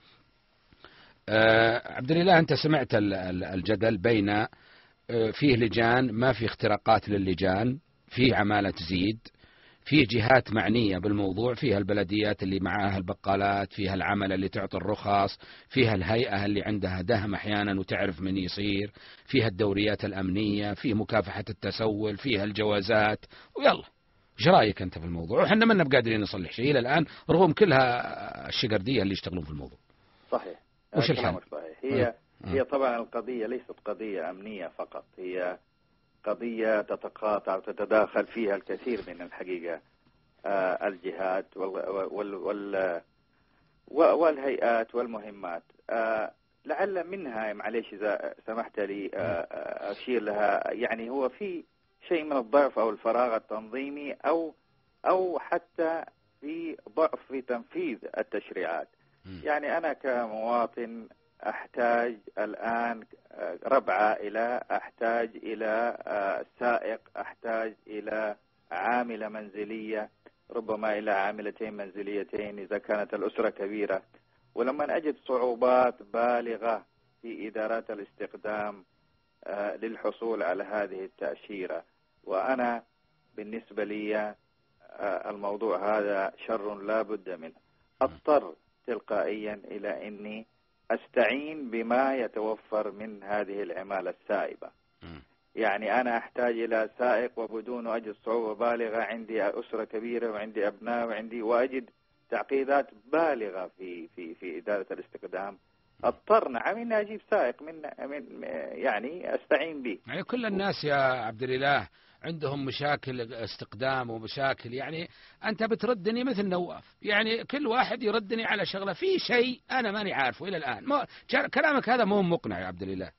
آه عبد الإله أنت سمعت ال- ال- الجدل بين آه فيه لجان ما في اختراقات للجان؟ في عمالة تزيد في جهات معنية بالموضوع فيها البلديات اللي معاها البقالات فيها العمل اللي تعطي الرخص فيها الهيئة اللي عندها دهم أحيانا وتعرف من يصير فيها الدوريات الأمنية فيه مكافحة التسول فيها الجوازات ويلا إيش رأيك أنت في الموضوع؟ وحنا ما بقادرين نصلح شيء إلى الآن رغم كلها الشقردية اللي يشتغلون في الموضوع. صحيح وش الحل؟ صحيح هي مم. هي طبعا القضية ليست قضية أمنية فقط هي قضية تتقاطع وتتداخل فيها الكثير من الحقيقة. آه، الجهات وال وال والهيئات والمهمات. آه، لعل منها معليش إذا سمحت لي آه، أشير لها. يعني هو في شيء من الضعف أو الفراغ التنظيمي أو أو حتى في ضعف في تنفيذ التشريعات. يعني أنا كمواطن أحتاج الآن آه، ربع عائلة أحتاج إلى آه، سائق أحتاج إلى عاملة منزلية ربما إلى عاملتين منزليتين إذا كانت الأسرة كبيرة. ولما أجد صعوبات بالغة في إدارات الاستخدام آه، للحصول على هذه التأشيرة. وأنا بالنسبة لي آه، الموضوع هذا شر لا بد منه. أضطر تلقائيا إلى أني أستعين بما يتوفر من هذه العمالة السائبة. يعني أنا أحتاج إلى سائق وبدونه أجد صعوبة بالغة عندي أسرة كبيرة وعندي أبناء وعندي وأجد تعقيدات بالغة في في في إدارة الاستخدام. اضطر نعم اني أجيب سائق من من يعني أستعين به. يعني كل الناس يا عبد الإله عندهم مشاكل استقدام ومشاكل يعني أنت بتردني مثل نواف. يعني كل واحد يردني على شغلة. في شيء أنا ماني عارفه إلى الآن. ما كلامك هذا مو مقنع يا عبد الاله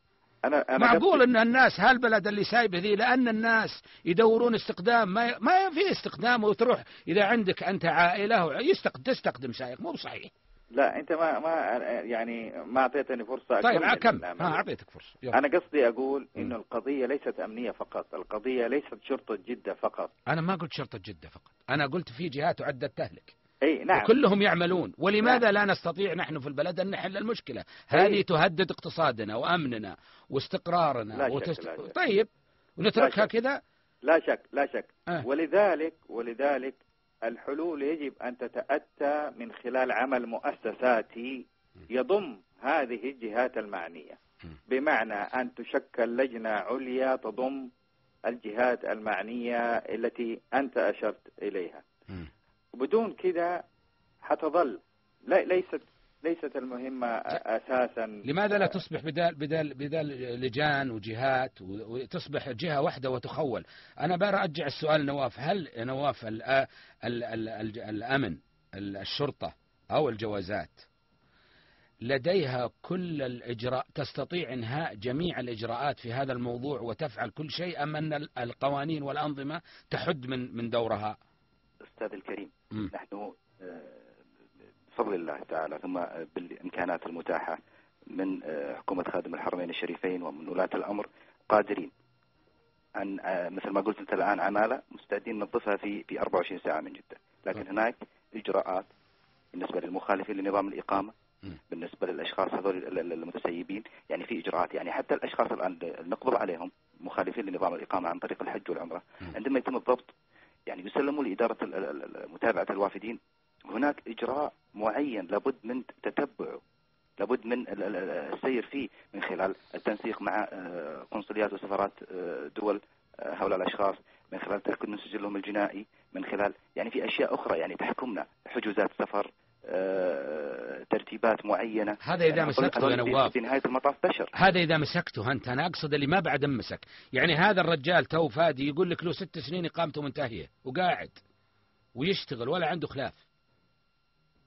أنا أنا معقول إن الناس هالبلد اللي سايبه ذي لأن الناس يدورون استخدام ما ما في استخدام وتروح إذا عندك أنت عائلة يستق- تستخدم سائق مو بصحيح. لا أنت ما ما يعني ما أعطيتني فرصة طيب كم العمل. ها أعطيتك فرصة يلا. أنا قصدي أقول. إنه القضية ليست أمنية فقط القضية ليست شرطة جدة فقط أنا ما قلت شرطة جدة فقط أنا قلت في جهات تعدت تهلك إي نعم وكلهم يعملون ولماذا لا نستطيع نحن في البلد أن نحل المشكلة هذه أي. تهدد اقتصادنا وأمننا واستقرارنا لا شك، لا شك. طيب ونتركها. كذا لا شك لا شك آه. ولذلك ولذلك الحلول يجب أن تتأتى من خلال عمل مؤسساتي يضم هذه الجهات المعنية م. بمعنى أن تشكل لجنة عليا تضم الجهات المعنية التي أنت أشرت إليها مم. بدون كده حتظل لا ليست ليست المهمة أساسا. لماذا لا تصبح بدال بدال بدال لجان وجهات وتصبح جهة واحدة وتخول؟ أنا برجع السؤال نواف هل نواف ال ال ال ال الأمن ال- الشرطة أو الجوازات لديها كل الإجراء تستطيع إنهاء جميع الإجراءات في هذا الموضوع وتفعل كل شيء أم أن ال- القوانين والأنظمة تحد من من دورها؟ أستاذ الكريم مم. نحن آه، بفضل الله تعالى ثم بالإمكانات المتاحة من آه، حكومة خادم الحرمين الشريفين ومن ولاة الأمر قادرين أن آه، مثل ما قلت أنت الآن عمالة مستعدين ننظفها في في 24 ساعة من جدة لكن هناك إجراءات بالنسبة للمخالفين لنظام. بالنسبة بالنسبة للأشخاص هذول ال- ال- المتسيبين يعني في إجراءات يعني حتى الأشخاص الآن نقبض عليهم مخالفين لنظام الإقامة عن طريق الحج والعمرة مم. عندما يتم الضبط يعني يسلموا ال- متابعة الوافدين هناك إجراء معين لابد من تتبعه لابد من ال- ال- ال- السير فيه من خلال التنسيق مع آه، قنصليات وسفارات آه، دول آه، هؤلاء الأشخاص من خلال تأكد من سجلهم الجنائي من خلال يعني في أشياء أخرى يعني تحكمنا حجوزات سفر ترتيبات معينة. هذا إذا يعني مسكته يا نواف في نهاية المطاف بشر. هذا إذا مسكته أنت. أنا أقصد اللي ما بعد مسك. يعني هذا الرجال تو فادي يقول لك له ست سنين إقامته منتهية وقاعد ويشتغل ولا عنده خلاف.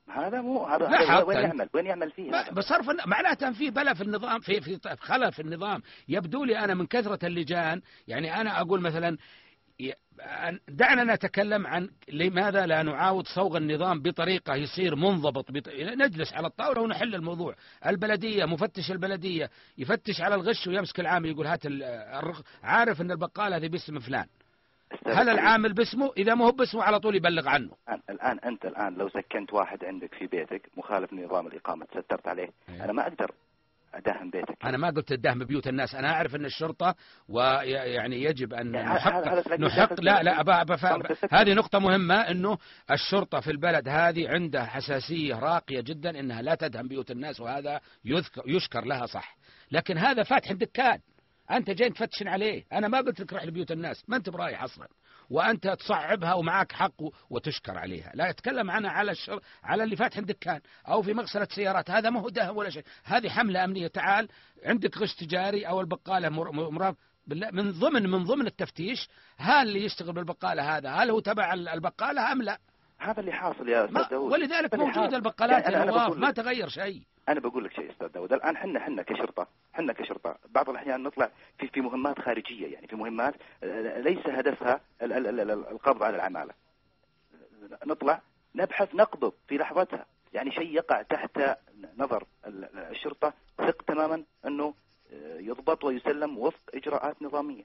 هذا مو هذا, وين. يعمل وين يعمل فيه؟ بصرف معناته في بلا في النظام في في خلل في النظام يبدو لي أنا من كثرة اللجان يعني أنا أقول مثلا دعنا نتكلم عن لماذا لا نعاود صوغ النظام بطريقة يصير منضبط بط... نجلس على الطاولة ونحل الموضوع البلدية مفتش البلدية يفتش على الغش ويمسك العامل يقول هات ال-. عارف أن البقالة هذه باسم فلان هل العامل باسمه؟ إذا ما هو باسمه على طول يبلغ عنه. الآن, الآن أنت الآن لو سكنت واحد عندك في بيتك مخالف لنظام الإقامة تسترت عليه. إيه. أنا ما أقدر أداهم بيتك. أنا ما قلت الدهم بيوت الناس. أنا أعرف إن الشرطة ويعني يجب أن يعني نحق نحق لا لا أبا أبا. هذه نقطة مهمة إنه الشرطة في البلد هذه عندها حساسية راقية جدا إنها لا تدهم بيوت الناس وهذا يذكر يشكر لها صح. لكن هذا فاتح الدكان أنت جاي تفتشن عليه. أنا ما قلت لك روح لبيوت الناس ما أنت برايح أصلا. وأنت تصعبها ومعك حق وتشكر عليها. لا أتكلم عنها على الشر... على اللي فاتح الدكان أو في مغسلة سيارات. هذا ما هو دهم ولا شيء. هذه حملة أمنية. تعال عندك غش تجاري أو البقالة مر... مر... بالله من ضمن من ضمن التفتيش هل اللي يشتغل بالبقالة هذا هل هو تبع البقالة أم لا؟ هذا اللي حاصل يا ما أستاذ داوود. ولذلك اللي موجود حاصل. البقالات يعني يا أنا ما تغير شيء. أنا بقول لك شيء أستاذ داود الآن إحنا إحنا كشرطة إحنا كشرطة. بعض الأحيان نطلع في في مهمات خارجية يعني في مهمات آه، ليس هدفها ال- ال- ال- ال- القبض على العمالة. نطلع نبحث نقبض في لحظتها. يعني شيء يقع تحت نظر ال- ال- الشرطة ثق تماما أنه آه، يضبط ويسلم وفق إجراءات نظامية.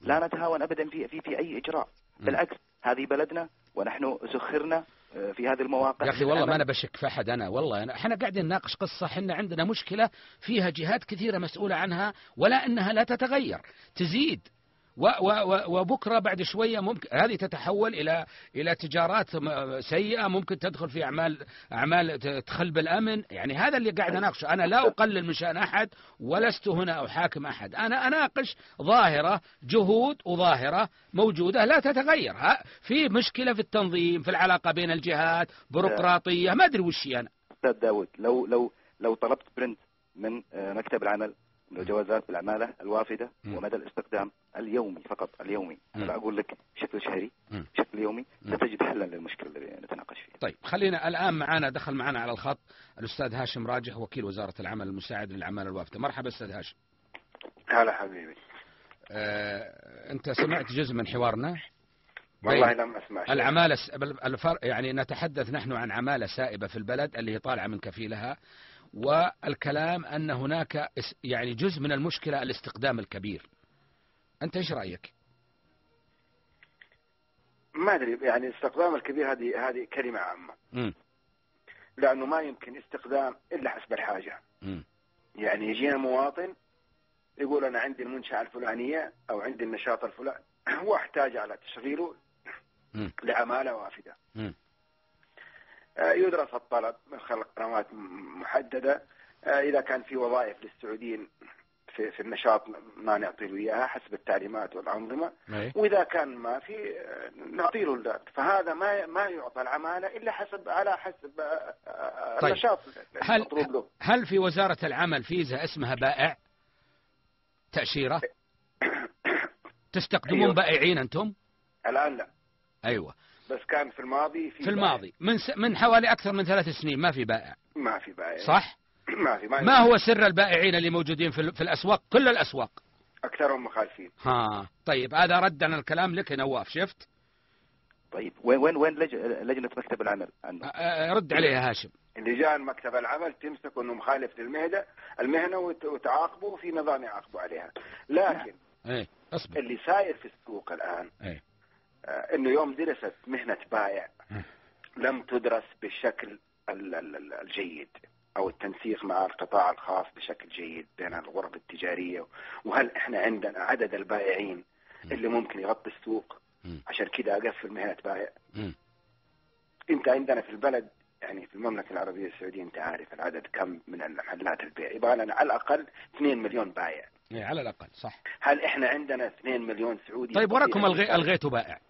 لا نتهاون ابدا في في في أي إجراء. بالعكس هذه بلدنا ونحن سخرنا آه، في هذه المواقع يا أخي والله ما. أنا بشك في أحد أنا والله أنا إحنا قاعدين نناقش قصة إحنا عندنا مشكلة فيها جهات كثيرة مسؤولة عنها ولا إنها لا تتغير تزيد و و و وبكرة بعد شوية ممكن هذه تتحول إلى إلى تجارات سيئة ممكن تدخل في اعمال ت- تخلب الأمن. يعني هذا اللي قاعد أناقشه. أنا لا أقلل من شأن أحد ولست هنا أحاكم أحد. أنا أناقش ظاهرة جهود وظاهرة موجودة لا تتغير. في مشكلة في التنظيم في العلاقة بين الجهات بيروقراطية ما أدري وش هي أنا. أستاذ داود لو لو لو طلبت برنت من آه، مكتب العمل من الجوازات بالعمالة الوافدة مم. ومدى الاستخدام اليومي فقط اليومي مم. أنا أقول لك بشكل شهري مم. بشكل يومي. ستجد حلا للمشكلة اللي نتناقش فيها طيب خلينا الآن معنا دخل معنا على الخط الأستاذ هاشم راجح وكيل وزارة العمل المساعد للاعمال الوافدة مرحبا أستاذ هاشم هلا حبيبي آه، أنت سمعت جزء من حوارنا والله بين لم أسمع شيء العمالة س- بل- الفرق يعني نتحدث نحن عن عمالة سائبة في البلد اللي هي طالعة من كفيلها والكلام أن هناك يعني جزء من المشكلة الاستقدام الكبير أنت إيش رأيك؟ ما أدري يعني الاستخدام الكبير هذه هذه كلمة عامة مم. لأنه ما يمكن استخدام إلا حسب الحاجة مم. يعني يجينا مواطن يقول أنا عندي المنشأة الفلانية أو عندي النشاط الفلاني واحتاج على تشغيله وافدة مم. آه، يدرس الطلب من خلال قنوات م- محددة آه، إذا كان في وظائف للسعوديين في في النشاط ما نعطي له إياها حسب التعليمات والأنظمة أي. وإذا كان ما في آه، نعطي له ذاك فهذا ما ما يعطى العمالة إلا حسب على حسب آه، آه، طيب. النشاط هل المطلوب له هل في وزارة العمل فيزا اسمها بائع؟ تأشيرة؟ تستقدمون أيوه. بائعين أنتم؟ الآن لا أيوه بس كان في الماضي في في الماضي. من س... من حوالي أكثر من ثلاث سنين ما في بائع. ما في بائع. صح؟ ما في. ما, ما هو سر البائعين اللي موجودين في, ال- في الأسواق؟ كل الأسواق. أكثرهم مخالفين. ها. طيب هذا رد عن الكلام لك يا نواف شفت؟ طيب وين وين وين لج... لجنة مكتب العمل؟ عنه. رد عليه يا هاشم لجان مكتب العمل تمسك إنه مخالف للمهنه المهنة وت- وتعاقبه في نظام يعاقبوا عليها. لكن إيه إصبر. اللي ساير في السوق الآن إيه. إنه يوم درست مهنة بائع. لم تدرس بالشكل ال- ال- ال- الجيد أو التنسيق مع القطاع الخاص بشكل جيد بين الغرف التجارية وهل إحنا عندنا عدد البائعين اللي ممكن يغطي السوق. عشان كذا أقفل مهنة بائع. أنت عندنا في البلد يعني في المملكة العربية السعودية أنت عارف العدد كم من المحلات البيع. يبغى لنا على الأقل 2 مليون بائع إيه على الأقل صح. هل إحنا عندنا 2 مليون سعودي؟ طيب وراكم الغي... الغيتوا بائع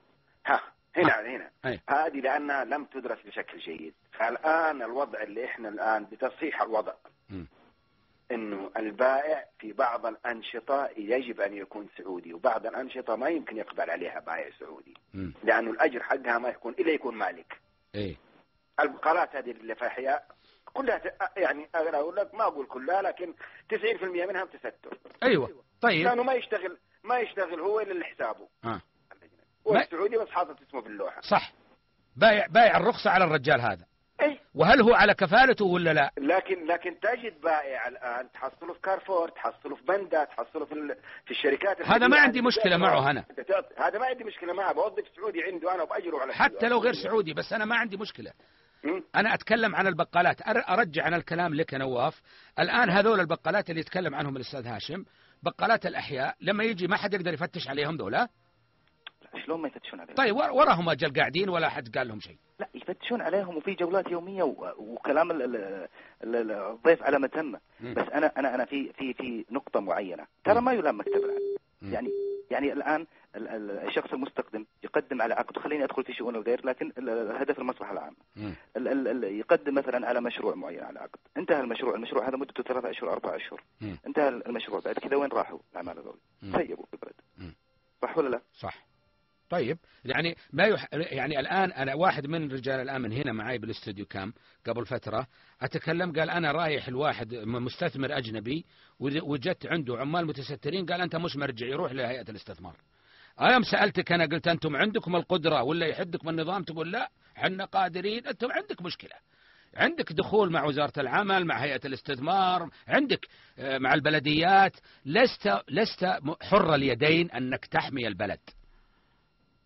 ها هنا هنا. أي. هذه لأنها لم تدرس بشكل جيد. فالآن الوضع اللي إحنا الآن بتصحيح الوضع. مم. إنه البائع في بعض الأنشطة يجب أن يكون سعودي وبعض الأنشطة ما يمكن يقبل عليها بائع سعودي. لأنه الأجر حقها ما يكون إلا يكون مالك. إيه. البقالات هذه اللي في احياء كلها يعني أنا أقول لك ما أقول كلها لكن 90% منها تستر أيوه. طيب. لأنه ما يشتغل ما يشتغل هو إلا لحسابه. آه. هو السعودي بس حاطط اسمه في اللوحة. صح. بايع بايع الرخصة على الرجال هذا. اي وهل هو على كفالته ولا لا؟ لكن لكن تجد بائع الآن تحصله في كارفور تحصله في بندا تحصله في في الشركات هذا ما. عندي مشكلة معه أنا. هذا ما عندي مشكلة معه. بوظف سعودي عنده أنا وبأجره على حتى لو غير سعودي بس أنا ما عندي مشكلة. مم. أنا أتكلم عن البقالات. أر- أرجع عن الكلام لك يا نواف. الآن هذول البقالات اللي يتكلم عنهم الأستاذ هاشم بقالات الأحياء لما يجي ما حد يقدر يفتش عليهم دولا شلون ما يفتشون عليهم؟ طيب ور- وراهم أجل قاعدين ولا حد قال لهم شيء؟ لا يفتشون عليهم وفي جولات يومية وكلام ال- ال- ال- الضيف على ما تم. بس أنا أنا أنا في في في نقطة معينة. ترى ما يلام مكتب العدل. يعني يعني الآن ال- ال- الشخص المستقدم يقدم على عقد. خليني أدخل في شؤون الغير لكن ال- الهدف المصلحة العامه يقدم مثلا على مشروع معين على عقد. انتهى المشروع. المشروع هذا مدته ثلاثة أشهر أربع أشهر. انتهى المشروع بعد كذا. وين راحوا؟ الاعمال هذول. سيبوا في البلد. صح ولا لا؟ صح. طيب يعني ما يح... يعني الآن أنا واحد من رجال الامن هنا معي بالاستوديو كام قبل فترة أتكلم قال أنا رايح الواحد م- مستثمر أجنبي وجدت عنده عمال متسترين قال أنت مش مرجع يروح لهيئة الاستثمار. أيام سألتك أنا قلت أنتم عندكم القدرة ولا يحدكم النظام؟ تقول لا إحنا قادرين أنتم عندك مشكلة. عندك دخول مع وزارة العمل مع هيئة الاستثمار عندك آه، مع البلديات لست لست حر اليدين أنك تحمي البلد.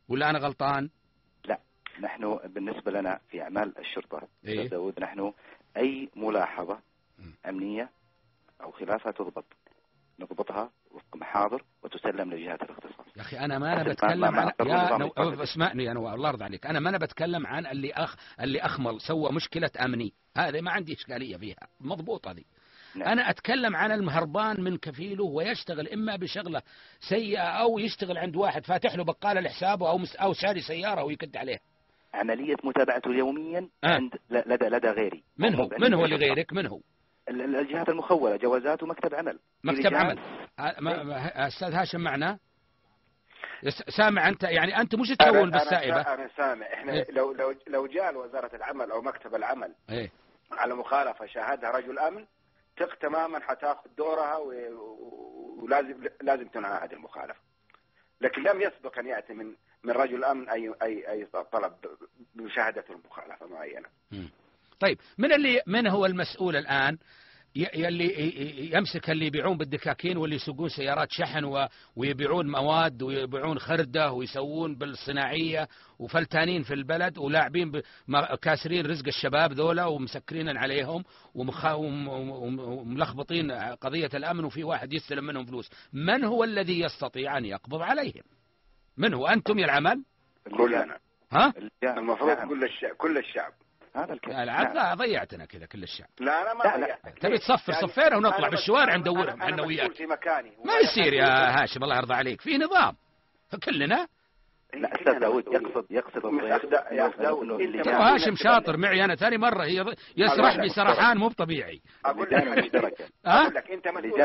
ولا أنا غلطان؟ لا نحن بالنسبة لنا في أعمال الشرطة إيه؟ داود نحن أي ملاحظة. أمنية أو خلافها تضبط نضبطها وفق محاضر وتسلم لجهات الاختصاص. يا أخي أنا ما أنا بتكلم عن يا نو... اسمعني يا نواف الله يرضى عليك. أنا ما أنا بتكلم عن اللي أخ... اللي أخمل سوى مشكلة أمني. هذه ما عندي إشكالية فيها. مضبوط هذه نعم. أنا أتكلم عن المهربان من كفيله ويشتغل إما بشغلة سيئة أو يشتغل عند واحد فاتح له بقالة لحسابه أو مس... أو شاري سيارة ويكد عليها عملية متابعته يوميا آه. عند لدى لدى غيري. من هو؟ من هو. لغيرك؟ من هو؟ ال- ال- الجهات المخولة جوازات ومكتب عمل. مكتب عمل. آه،. ما... أستاذ هاشم معنا؟ سامع أنت يعني أنت مش أنا- تسوون أنا بالسائبة. سا- أنا سامع. إحنا إيه. لو لو لو جاء وزاره العمل أو مكتب العمل إيه. على مخالفة شاهدها رجل آمن ثق تماما حتاخذ دورها ولازم لازم تنعهد المخالفة. لكن لم يسبق أن يأتي من من رجل أمن اي اي أي طلب بمشاهدة المخالفة معينة. طيب من اللي من هو المسؤول الآن ي- يلي يمسك اللي يبيعون بالدكاكين واللي يسوقون سيارات شحن ويبيعون مواد ويبيعون خردة ويسوون بالصناعية وفلتانين في البلد ولاعبين كاسرين رزق الشباب ذولا ومسكرين عليهم وملخبطين قضية الأمن وفي واحد يستلم منهم فلوس من هو الذي يستطيع أن يقبض عليهم من هو أنتم يا العمل كلنا ها. المفروض نعم. كل الشعب كل الشعب. هذا الكلام. العب نعم. لا ضيعتنا كذا كل الشعب. لا أنا ما لا، لا. ضيعتك. تبي تصفر يعني صفينا ونطلع بالشوارع ندورهم إحنا مسؤول وياك. في مكاني ما يصير يا هاشم الله يرضى عليك. في نظام. كلنا لا أستاذ داود يقصد يقصد مش الضيف أخدع- يا هاشم شاطر معي أنا ثاني مرة هي يسرح بي سرحان مو بطبيعي. أقول لك المشتركة ها؟ أقول لك أنت مسؤول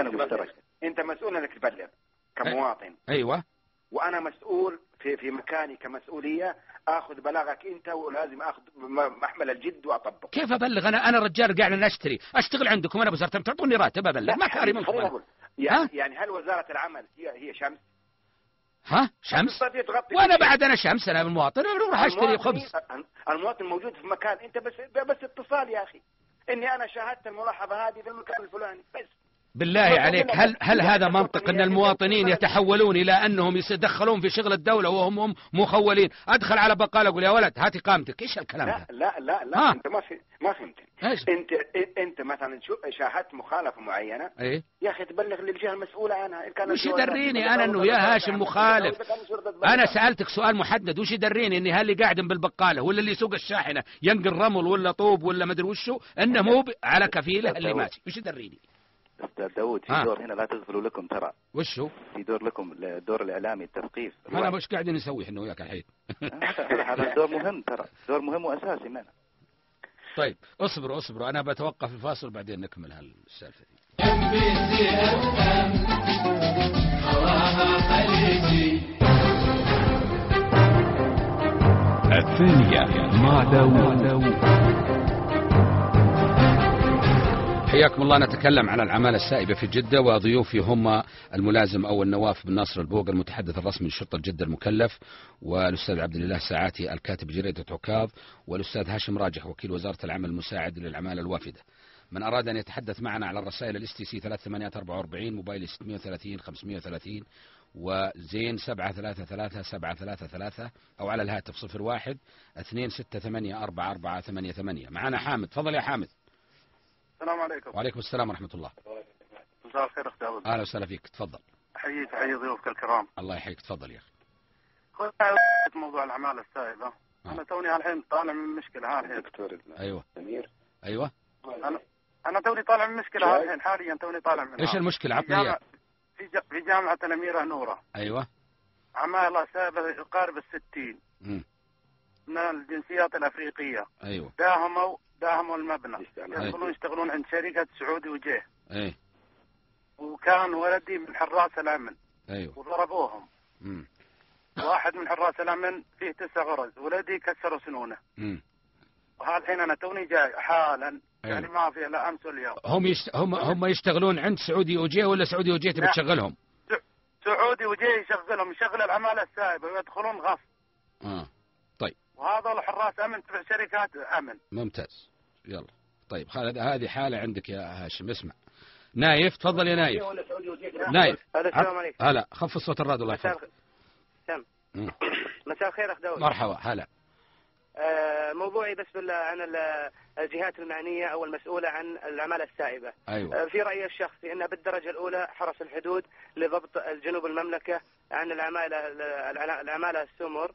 أنت مسؤول إنك تبلغ كمواطن. أيوه. وأنا مسؤول في في مكاني كمسؤولية. آخذ بلاغك إنت ولازم آخذ محمل الجد وأطبق. كيف أبلغ؟ أنا أنا رجال قاعد نشتري أشتغل عندكم. أنا بوزاره تعطوني راتب أبلغ. ما كاري منكم؟ يعني, يعني هل وزارة العمل هي هي شمس؟ ها؟ شمس؟ وأنا. بعد أنا شمس أنا المواطن أروح أشتري خبز. المواطن- المواطن موجود في مكان. أنت بس بس اتصال يا أخي. إني أنا شاهدت الملاحظه هذه في المكان الفلاني بس. بالله عليك هل هل هذا منطق أن المواطنين يتحولون إلى أنهم يتدخلون في شغل الدولة وهم هم مخولين؟ أدخل على بقالة أقول يا ولد هات اقامتك إيش الكلام لا لا لا لا ها. أنت ما في ما فهمت. انت أنت مثلا شو شاهدت مخالفة معينة؟ إيه؟ يا أخي تبلغ للجهه المسؤولة عنها ان كان وش يدريني أنا إنه يا هاشم مخالف؟ أنا سألتك سؤال محدد وش يدريني إني هاللي قاعد بالبقالة ولا اللي يسوق الشاحنة ينقل رمل ولا طوب ولا مدري وشو إنه مو على كفيلة اللي ماشي وش يدريني؟ أستاذ داود في ها. دور هنا لا تغفلوا لكم ترى. وشو؟ في دور لكم الدور الإعلامي التثقيف. أنا مش قاعدين نسوي إحنا وياك الحين. هذا هذا دور مهم ترى. دور مهم وأساسي معنا. طيب اصبروا اصبروا. أنا بتوقف الفاصل بعدين نكمل هالسالفة دي. الثانية مع داوود. حياكم الله. نتكلم عن العمالة السائبة في جدة وضيوفي هم الملازم أو النواف بن ناصر البوق المتحدث الرسمي لشرطة جدة المكلف والأستاذ عبد الإله ساعاتي الكاتب جريدة عكاظ والأستاذ هاشم راجح وكيل وزارة العمل المساعد للعمالة الوافدة. من أراد أن يتحدث معنا على الرسائل ال STC 3844 موبايلي 630 530 وزين سبعة ثلاثة ثلاثة سبعة ثلاثة ثلاثة أو على الهاتف صفر واحد اثنين ستة ثمانية أربعة أربعة ثمانية ثمانية. معنا حامد تفضل يا حامد. السلام عليكم. وعليكم السلام ورحمة الله. مساء الخير اخ داود أهلا وسهلا فيك. تفضل. احييك احيي ضيوفك الكرام. الله يحييك. تفضل يا أخي. خذ موضوع الأعمال السائبه آه. أنا توني الحين طالع من مشكلة الحين دكتور أيوة. سمير أيوة. أنا أنا توني طالع من مشكلة الحين حاليا توني طالع منها. إيش المشكلة؟ جامعة إياها. في, جا... في جامعة الأميرة نورة. أيوة. عمالة سائبه يقارب الستين. من الجنسيات الأفريقية. أيوة. داهموا داهموا المبنى. يدخلون يشتغلون عند شركة سعودي وجيه. أي. وكان ولدي من حراس الأمن. أيوة. وضربوهم. مم. واحد من حراس الأمن فيه تسع غرز. ولدي كسروا سنونه. مم. وهذا الحين أنا توني جاي حالا. أيوة. يعني ما في إلا أمس واليوم. هم يشت... هم هم يشتغلون عند سعودي أوجيه ولا سعودي أوجيه تبي لا. تشغلهم؟ سعودي وجاي يشغلهم. يشغل العمالة السائبة. ويدخلون غصب. آه. وهذا الحراس أمن تبع شركات أمن. ممتاز. يلا. طيب خالد هذه حالة عندك يا هاشم اسمع. نايف تفضل يا نايف. نايف. هذا السلام عليكم. هلا خفف صوت الراديو الله يحفظك مم. مساء الخير أخ داود. مرحبا هلا. آه موضوعي بس عن ال- الجهات المعنية أو المسؤولة عن العماله السائبة. أيوه. آه في رأيي الشخصي انها بالدرجة الأولى حرس الحدود لضبط الجنوب المملكة عن العماله الع- العماله السمر.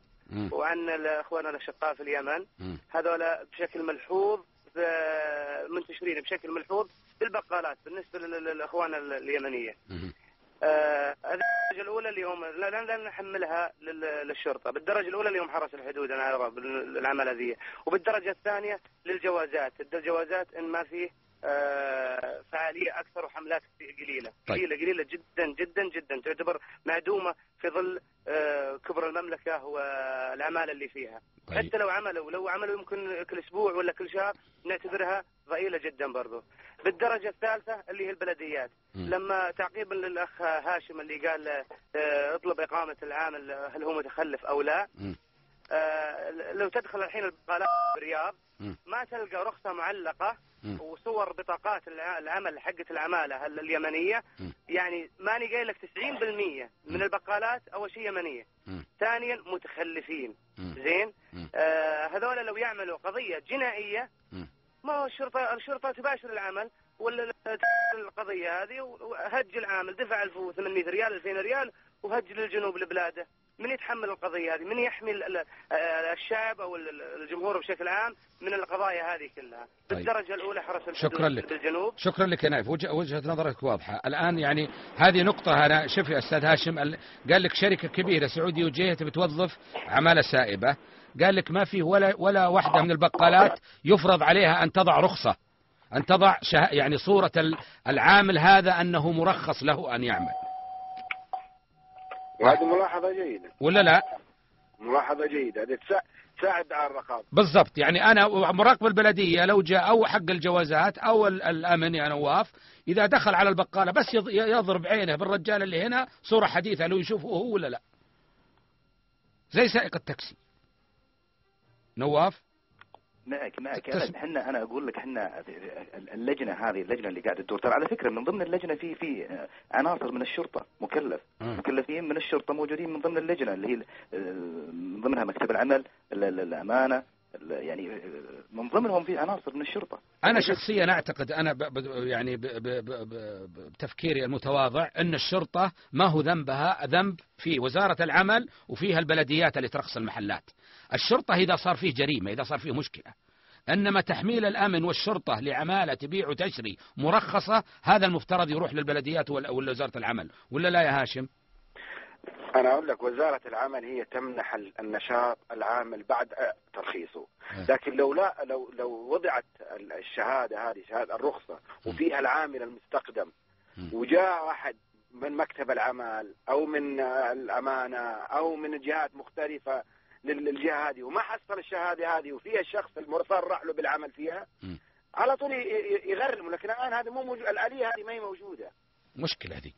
وعن أخواننا الأشقاء في اليمن مم. هذولا بشكل ملحوظ منتشرين بشكل ملحوظ بالبقالات بالنسبة لل- للاخوان ال- اليمنية. آه، هذه الدرجة الأولى اليوم لا لا لا نحملها لل- للشرطة، بالدرجة الأولى اليوم حرس الحدود أنا أرى بالعمل ذي، وبالدرجة الثانية للجوازات، الجوازات إن ما فيه آه، فعالية أكثر وحملات قليلة، طيب. قليلة قليلة جدا جدا جدا تعتبر معدومة في ظل آه، كبر المملكة والعمالة اللي فيها. طيب حتى لو عملوا لو عملوا يمكن كل أسبوع ولا كل شهر نعتبرها ضئيلة جدا برضو. بالدرجة الثالثة اللي هي البلديات مم. لما تعقيبا للأخ هاشم اللي قال آه، اطلب إقامة العامل هل هو متخلف أو لا. آه، لو تدخل الحين البقالات بالرياض. ما تلقى رخصة معلقة. وصور بطاقات الع- العمل حقت العمالة ال- اليمنية. يعني ماني قايل لك 90% من. البقالات أول شيء يمنية. ثانيا متخلفين. زين. آه هذول لو يعملوا قضية جنائية. ما هو الشرطه الشرطه تباشر العمل ولا ال- القضية هذه وهج العامل دفع 1800 ريال 2000 ريال وهج للجنوب لبلاده من يتحمل القضية هذه؟ من يحمي آه، الشعب أو ال- ال- الجمهور بشكل عام من القضايا هذه كلها؟ طيب. بالدرجة الأولى حرس الحدود شكرا لك. بالجنوب شكرا لك يا نايف وجه وجهة نظرك واضحة الآن يعني هذه نقطة أنا شوف يا أستاذ هاشم ال- قال لك شركة كبيرة سعودي وجيه تبي توظف عمالة سائبة قال لك ما فيه ولا ولا واحدة من البقالات يفرض عليها أن تضع رخصة أن تضع يعني صورة ال- العامل هذا أنه مرخص له أن يعمل وهذه ملاحظة جيدة. ولا لا؟ ملاحظة جيدة. هذه تسا- تساعد على الرقابة. بالضبط. يعني أنا مراقب البلدية لو جاء أو حق الجوازات أو ال- الأمن يا نواف إذا دخل على البقالة بس يض- يضرب عينه بالرجال اللي هنا صورة حديثة لو يشوفه هو ولا لا. زي سائق التاكسي. نواف؟ معك معك. إحنا أنا أقول لك إحنا اللجنة هذه اللجنة اللي قاعدة تدور. ترى على فكرة من ضمن اللجنة في في عناصر من الشرطة مكلف. مكلفين من الشرطة موجودين من ضمن اللجنة اللي هي من ضمنها مكتب العمل ال- ال- الأمانة ال- يعني من ضمنهم في عناصر من الشرطة. أنا شخصيا أعتقد أنا ب ب يعني ب ب ب بتفكيري المتواضع أن الشرطة ما هو ذنبها ذنب في وزارة العمل وفيها البلديات اللي ترخص المحلات. الشرطة إذا صار فيه جريمة إذا صار فيه مشكلة. إنما تحميل الأمن والشرطة لعمالة تبيع وتشري مرخصة هذا المفترض يروح للبلديات ولا وزارة العمل. ولا لا يا هاشم؟ أنا أقول لك وزارة العمل هي تمنح ال- النشاط العامل بعد آه، ترخيصه. إيه. لكن لو لا لو لو وضعت ال- الشهادة هذه شهادة الرخصة وفيها العامل المستقدم. وجاء واحد من مكتب العمل أو من آه، الأمانة أو من جهات مختلفة لل- للجهة هذه. وما حصل الشهادة هذه وفيها الشخص المصرح له بالعمل فيها. مم. على طول ي- ي- يغرم لكن الآن هذا مو موجود الآلية هذه ما هي موجودة. مشكلة هذه.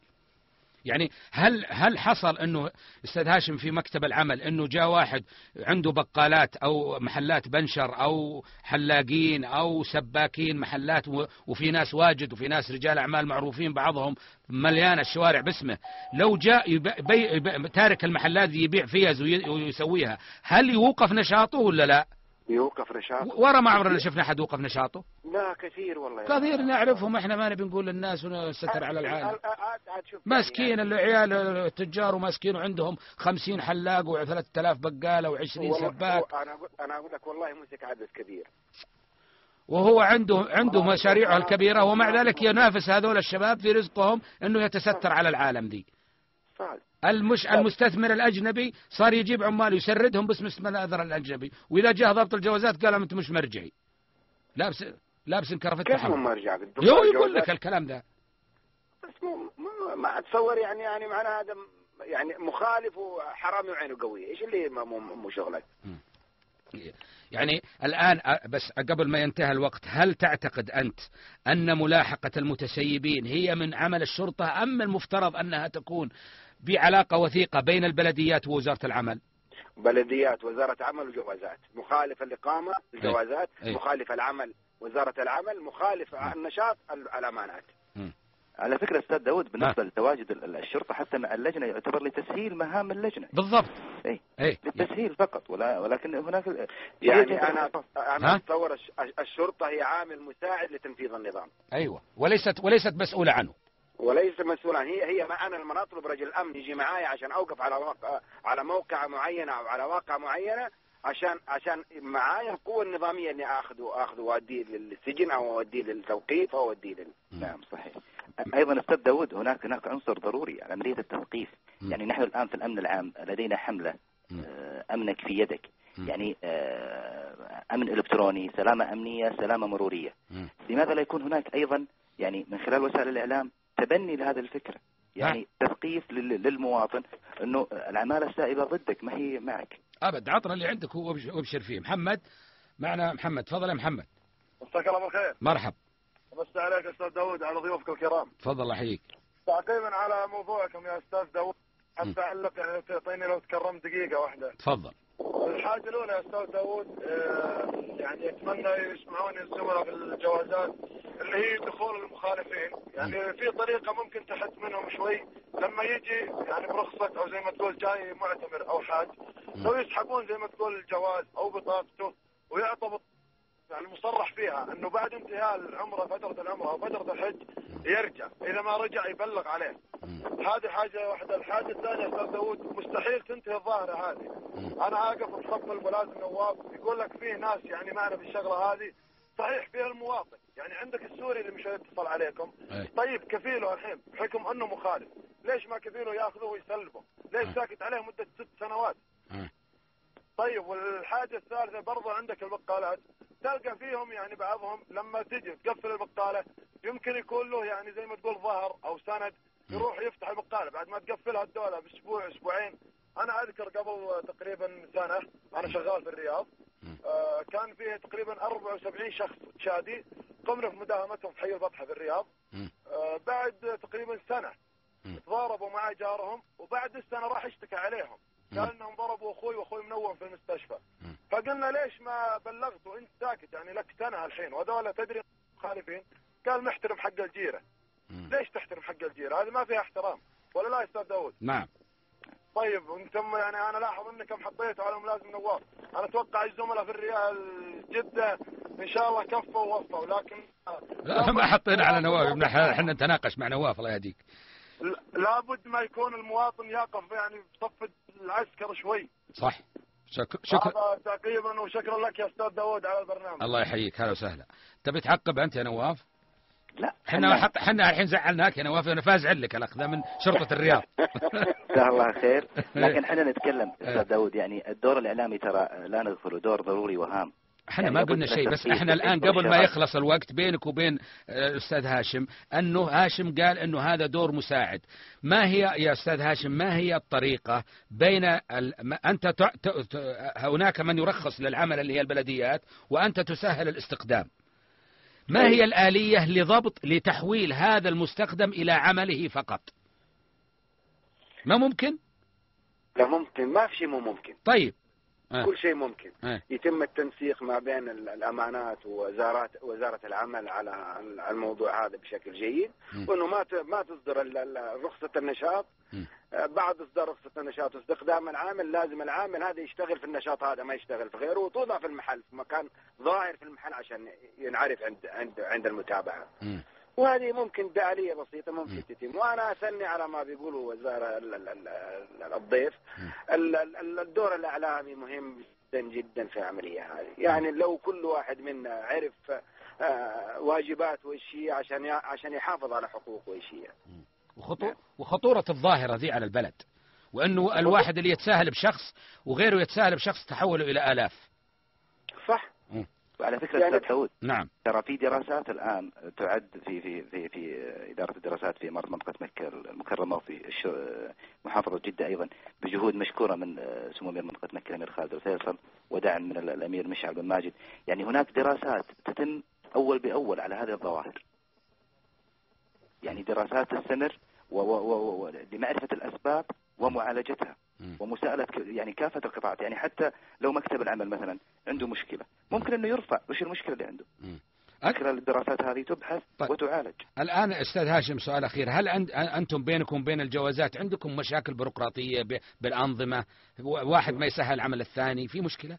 يعني هل هل حصل انه أستاذ هاشم في مكتب العمل انه جاء واحد عنده بقالات أو محلات بنشر أو حلاقين أو سباكين محلات وفي ناس واجد وفي ناس رجال اعمال معروفين بعضهم مليانه الشوارع باسمه لو جاء يبي بي يبي تارك المحلات يبيع وي- ويسويها هل يوقف نشاطه ولا لا؟ يوقف نشاط ورا ما عمرنا شفنا أحد وقف نشاطه. لا كثير والله كثير أخي. نعرفهم إحنا ما نبي نقول للناس ونستر على العالم. مسكين يعني العيال التجار ومسكين وعندهم خمسين حلاق وثلاثة آلاف بقالة وعشرين والله- سباك. هو- أنا أقول أنا أقول لك والله مسك عدد كبير. وهو عنده عنده مشاريعه الكبيرة ومع ذلك ينافس هذول الشباب في رزقهم إنه يتستر على العالم دي صح. المش المستثمر الأجنبي صار يجيب عمال يسردهم باسم اسم الاثر الأجنبي وإذا جاء ضبط الجوازات قال أنت مش مرجعي. لابس لابس كرفتة كيف هم مرجع؟ يو يقول لك الكلام ده. بس مو مو- ما اتصور يعني يعني معناه هذا يعني مخالف وحرامي وعينه قوية. إيش اللي مو- مو مو شغلك؟ يعني الآن بس قبل ما ينتهي الوقت هل تعتقد أنت أن ملاحقة المتسيبين هي من عمل الشرطة أم المفترض أنها تكون بعلاقة وثيقة بين البلديات ووزارة العمل. بلديات وزارة عمل وجوازات. مخالف الاقامه الجوازات أي. مخالف العمل وزارة العمل مخالف النشاط ال- الأمانات. على فكرة أستاذ داود بالنسبة لتواجد ال- ال- الشرطة حتى اللجنة يعتبر لتسهيل مهام اللجنة. بالضبط. إيه إيه للتسهيل فقط ولا ولكن هناك يعني أنا ها؟ أنا أتصور الش- الشرطة هي عامل مساعد لتنفيذ النظام. أيوة. وليست وليست مسؤولة عنه. وليس مسؤولا هي هي ما أنا لما أطلب رجل أمن يجي معايا عشان أوقف على واقع على موقع معينه أو على واقع معينة عشان عشان معايا القوة النظامية إني اخذه آخذه وأوديه للسجن أو أوديه للتوقيف أو أوديه لل... نعم صحيح أيضا أستاذ داود هناك هناك عنصر ضروري عمليه التثقيف مم. يعني نحن الآن في الأمن العام لدينا حملة. آه، أمنك في يدك. يعني آه، أمن إلكتروني سلامة أمنية سلامة مرورية. لماذا لا يكون هناك أيضا يعني من خلال وسائل الإعلام تبني لهذه الفكرة يعني تثقيف لل- للمواطن إنه العمالة السائبة ضدك ما هي معك. أبد عطنا اللي عندك وابش- وابشر فيه. محمد معنا محمد. تفضل يا محمد. مساك الله بالخير. مرحب. بس عليك أستاذ داود على ضيوفك الكرام. تفضل الله يحييك تعقيبا على موضوعكم يا أستاذ داود م. اتعلق يعني تعطيني لو تكرمت دقيقة واحدة. تفضل. الحاجة الأولى يا أستاذ داود آه، يعني أتمنى يسمعوني الزملاء في الجوازات اللي هي دخول المخالفين. يعني في طريقة ممكن تحد منهم شوي. لما يجي يعني برخصة أو زي ما تقول جاي معتمر أو حاج لو يسحبون زي ما تقول الجواز أو بطاقته ويعطى بط- يعني مصرح فيها انه بعد انتهاء العمرة فترة العمرة أو فترة الحج يرجع إذا ما رجع يبلغ عليه. هذه حاجة واحدة. الحاجة الثانية أستاذ داود مستحيل تنتهي الظاهرة هذه. أنا اقف بصف الملازم نواف يقول لك فيه ناس يعني معنا في الشغله هذه. صحيح فيها المواطن. يعني عندك السوري اللي مش هيتصل عليكم. طيب كفيله الحين بحكم أنه مخالف. ليش ما كفيله ياخذه ويسلبه ليش. ساكت عليه مدة ست سنوات. طيب والحاجة الثالثة برضو عندك البقالات تلقى فيهم يعني بعضهم لما تجي تقفل البقالة يمكن يكون له يعني زي ما تقول ظهر أو سند يروح يفتح البقالة بعد ما تقفلها الدولة بأسبوع أسبوعين. أنا أذكر قبل تقريبا سنة أنا شغال في الرياض آه كان فيه تقريبا 74 شخص شادي قمنا في مداهمتهم في حي البطحة في الرياض. آه بعد تقريبا سنة. تضاربوا مع جارهم وبعد السنة راح اشتكى عليهم. قال مم. إنهم ضربوا أخوي وأخوي منوم في المستشفى. فقلنا ليش ما بلغت وانت ساكت يعني لك سنة الحين. وهذول تدري مخالفين؟ قال محترم حق الجيرة. ليش تحترم حق الجيرة؟ هذه ما فيها احترام. ولا لا يا أستاذ داود نعم. طيب أنتم يعني أنا لاحظ انكم حطيتوا على ملازم نواف أنا أتوقع الزملاء في الريال جدة إن شاء الله كفوا ووفوا لكن لا ما حطينا على نواف إحنا نتناقش مع نواف الله يهديك. لابد ما يكون المواطن يقف يعني بصف العسكر شوي. صح. شكر شكر هذا تعقيبا وشكرا لك يا أستاذ داود على البرنامج. الله يحييك. هلا وسهلا. تبي تعقب أنت يا نواف؟ لا. إحنا حط إحنا الحين زعلناك يا نواف أنا فازع لك الاخ ذا من شرطة الرياض. جزاه الله خير. لكن إحنا نتكلم أستاذ داود يعني الدور الإعلامي ترى لا نغفله دور ضروري وهام. إحنا يعني ما لابد قلنا شيء بس إحنا الآن قبل ما. يخلص الوقت بينك وبين آه، الاستاذ هاشم أنه هاشم قال أنه هذا دور مساعد. ما هي يا أستاذ هاشم ما هي الطريقة بين ال... أنت ت... ت... ت... هناك من يرخص للعمل اللي هي البلديات وأنت تسهل الاستقدام. ما هي الآلية لضبط لتحويل هذا المستخدم إلى عمله فقط؟ ما ممكن؟ لا ممكن ما في شيء مو ممكن. طيب. آه. كل شيء ممكن آه. يتم التنسيق ما بين ال- الأمانات ووزارات وزارة العمل على ال- الموضوع هذا بشكل جيد م. وإنه ما ما تصدر رخصة النشاط م. آه، بعد إصدار رخصة النشاط واستخدام العامل لازم العامل هذا يشتغل في النشاط هذا ما يشتغل في غيره وتوضع في المحل في مكان ظاهر في المحل عشان ينعرف عند عند عند المتابعة مم. وهذه ممكن بآلية بسيطة ممكن تتم. وأنا أثني على ما بيقولوا وزارة ال- ال- ال- الضيف. ال- ال- الدور الإعلامي مهم جدا جدا في العملية هذه. يعني لو كل واحد منا عرف آه، واجباته إيش هي عشان عشان يحافظ على حقوقه إيش هي وخطو... وخطورة الظاهرة ذي على البلد. وأنه الواحد اللي يتساهل بشخص وغيره يتساهل بشخص تحوله إلى آلاف. صح. وعلى فكرة يعني- أستاذ داود نعم. ترى في دراسات الآن تعد في في في في إدارة الدراسات في إمارة منطقة مكة المكرمة وفي الش- محافظة جدة أيضا بجهود مشكورة من سمو أمير منطقة مكة الأمير خالد الفيصل ودعم من الأمير مشعل بن ماجد. يعني هناك دراسات تتم أول بأول على هذه الظواهر. يعني دراسات تستمر و و و و لمعرفة الأسباب ومعالجتها. ومساءلة يعني كافة القطاعات. يعني حتى لو مكتب العمل مثلا عنده مشكلة ممكن أنه يرفع وش المشكلة اللي عنده. خلال الدراسات هذه تبحث طيب. وتعالج. الآن أستاذ هاشم سؤال أخير. هل عند... أنتم بينكم بين الجوازات عندكم مشاكل بيروقراطية. بالأنظمة؟ واحد ما يسهل العمل الثاني في مشكلة؟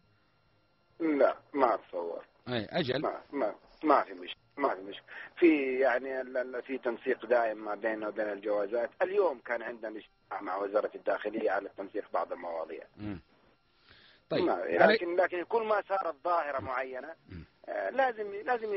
لا ما أتصور. أي أجل. ما ما ما في مشكلة. ما في مشكلة. في يعني في تنسيق دائم ما بيننا وبين الجوازات. اليوم كان عندنا اجتماع مع وزارة الداخلية على تنسيق بعض المواضيع. طيب علي... لكن لكن كل ما صارت ظاهرة معينة آه، لازم لازم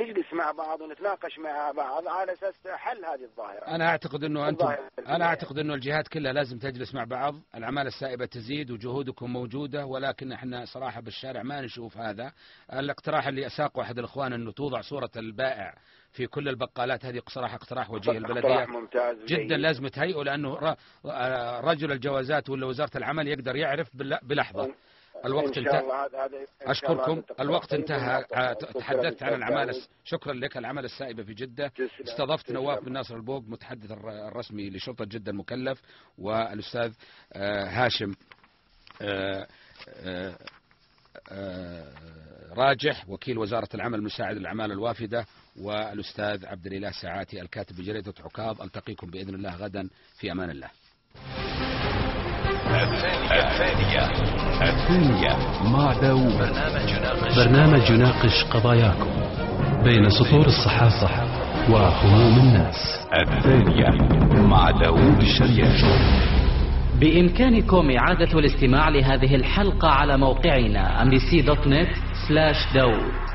نجلس مع بعض ونتناقش مع بعض على أساس حل هذه الظاهرة. أنا أعتقد أنه أنتم الظاهرة أنا أعتقد أنه الجهات كلها لازم تجلس مع بعض. الأعمال السائبة تزيد وجهودكم موجودة ولكن إحنا صراحة بالشارع ما نشوف هذا. الاقتراح اللي أساقه أحد الإخوان أنه توضع صورة البائع في كل البقالات هذه صراحة اقتراح وجيه البلدية ممتاز جدا. لازم تهيئه لأنه ر- آه، رجل الجوازات ولا وزارة العمل يقدر يعرف بلحظة. الوقت انتهى. التقرير الوقت انتهى. آه، شكراً تحدثت عن. الس- شكرا لك الأعمال السائبة في جدة. تسلم. استضفت. نواف بن ناصر البوق متحدث الر- الرسمي لشرطة جدة المكلف والأستاذ آه، هاشم آه، راجح وكيل وزارة العمل مساعد الأعمال الوافدة والأستاذ عبد الإله ساعاتي الكاتب بجريدة عكاظ. ألتقيكم بإذن الله غدا. في أمان الله. الثانية الثانية مع داوود. برنامج يناقش قضاياكم بين سطور الصحافة وهموم الناس. الثانية مع داوود الشريف. بإمكانكم إعادة الاستماع لهذه الحلقة على موقعنا amnesty.net/daud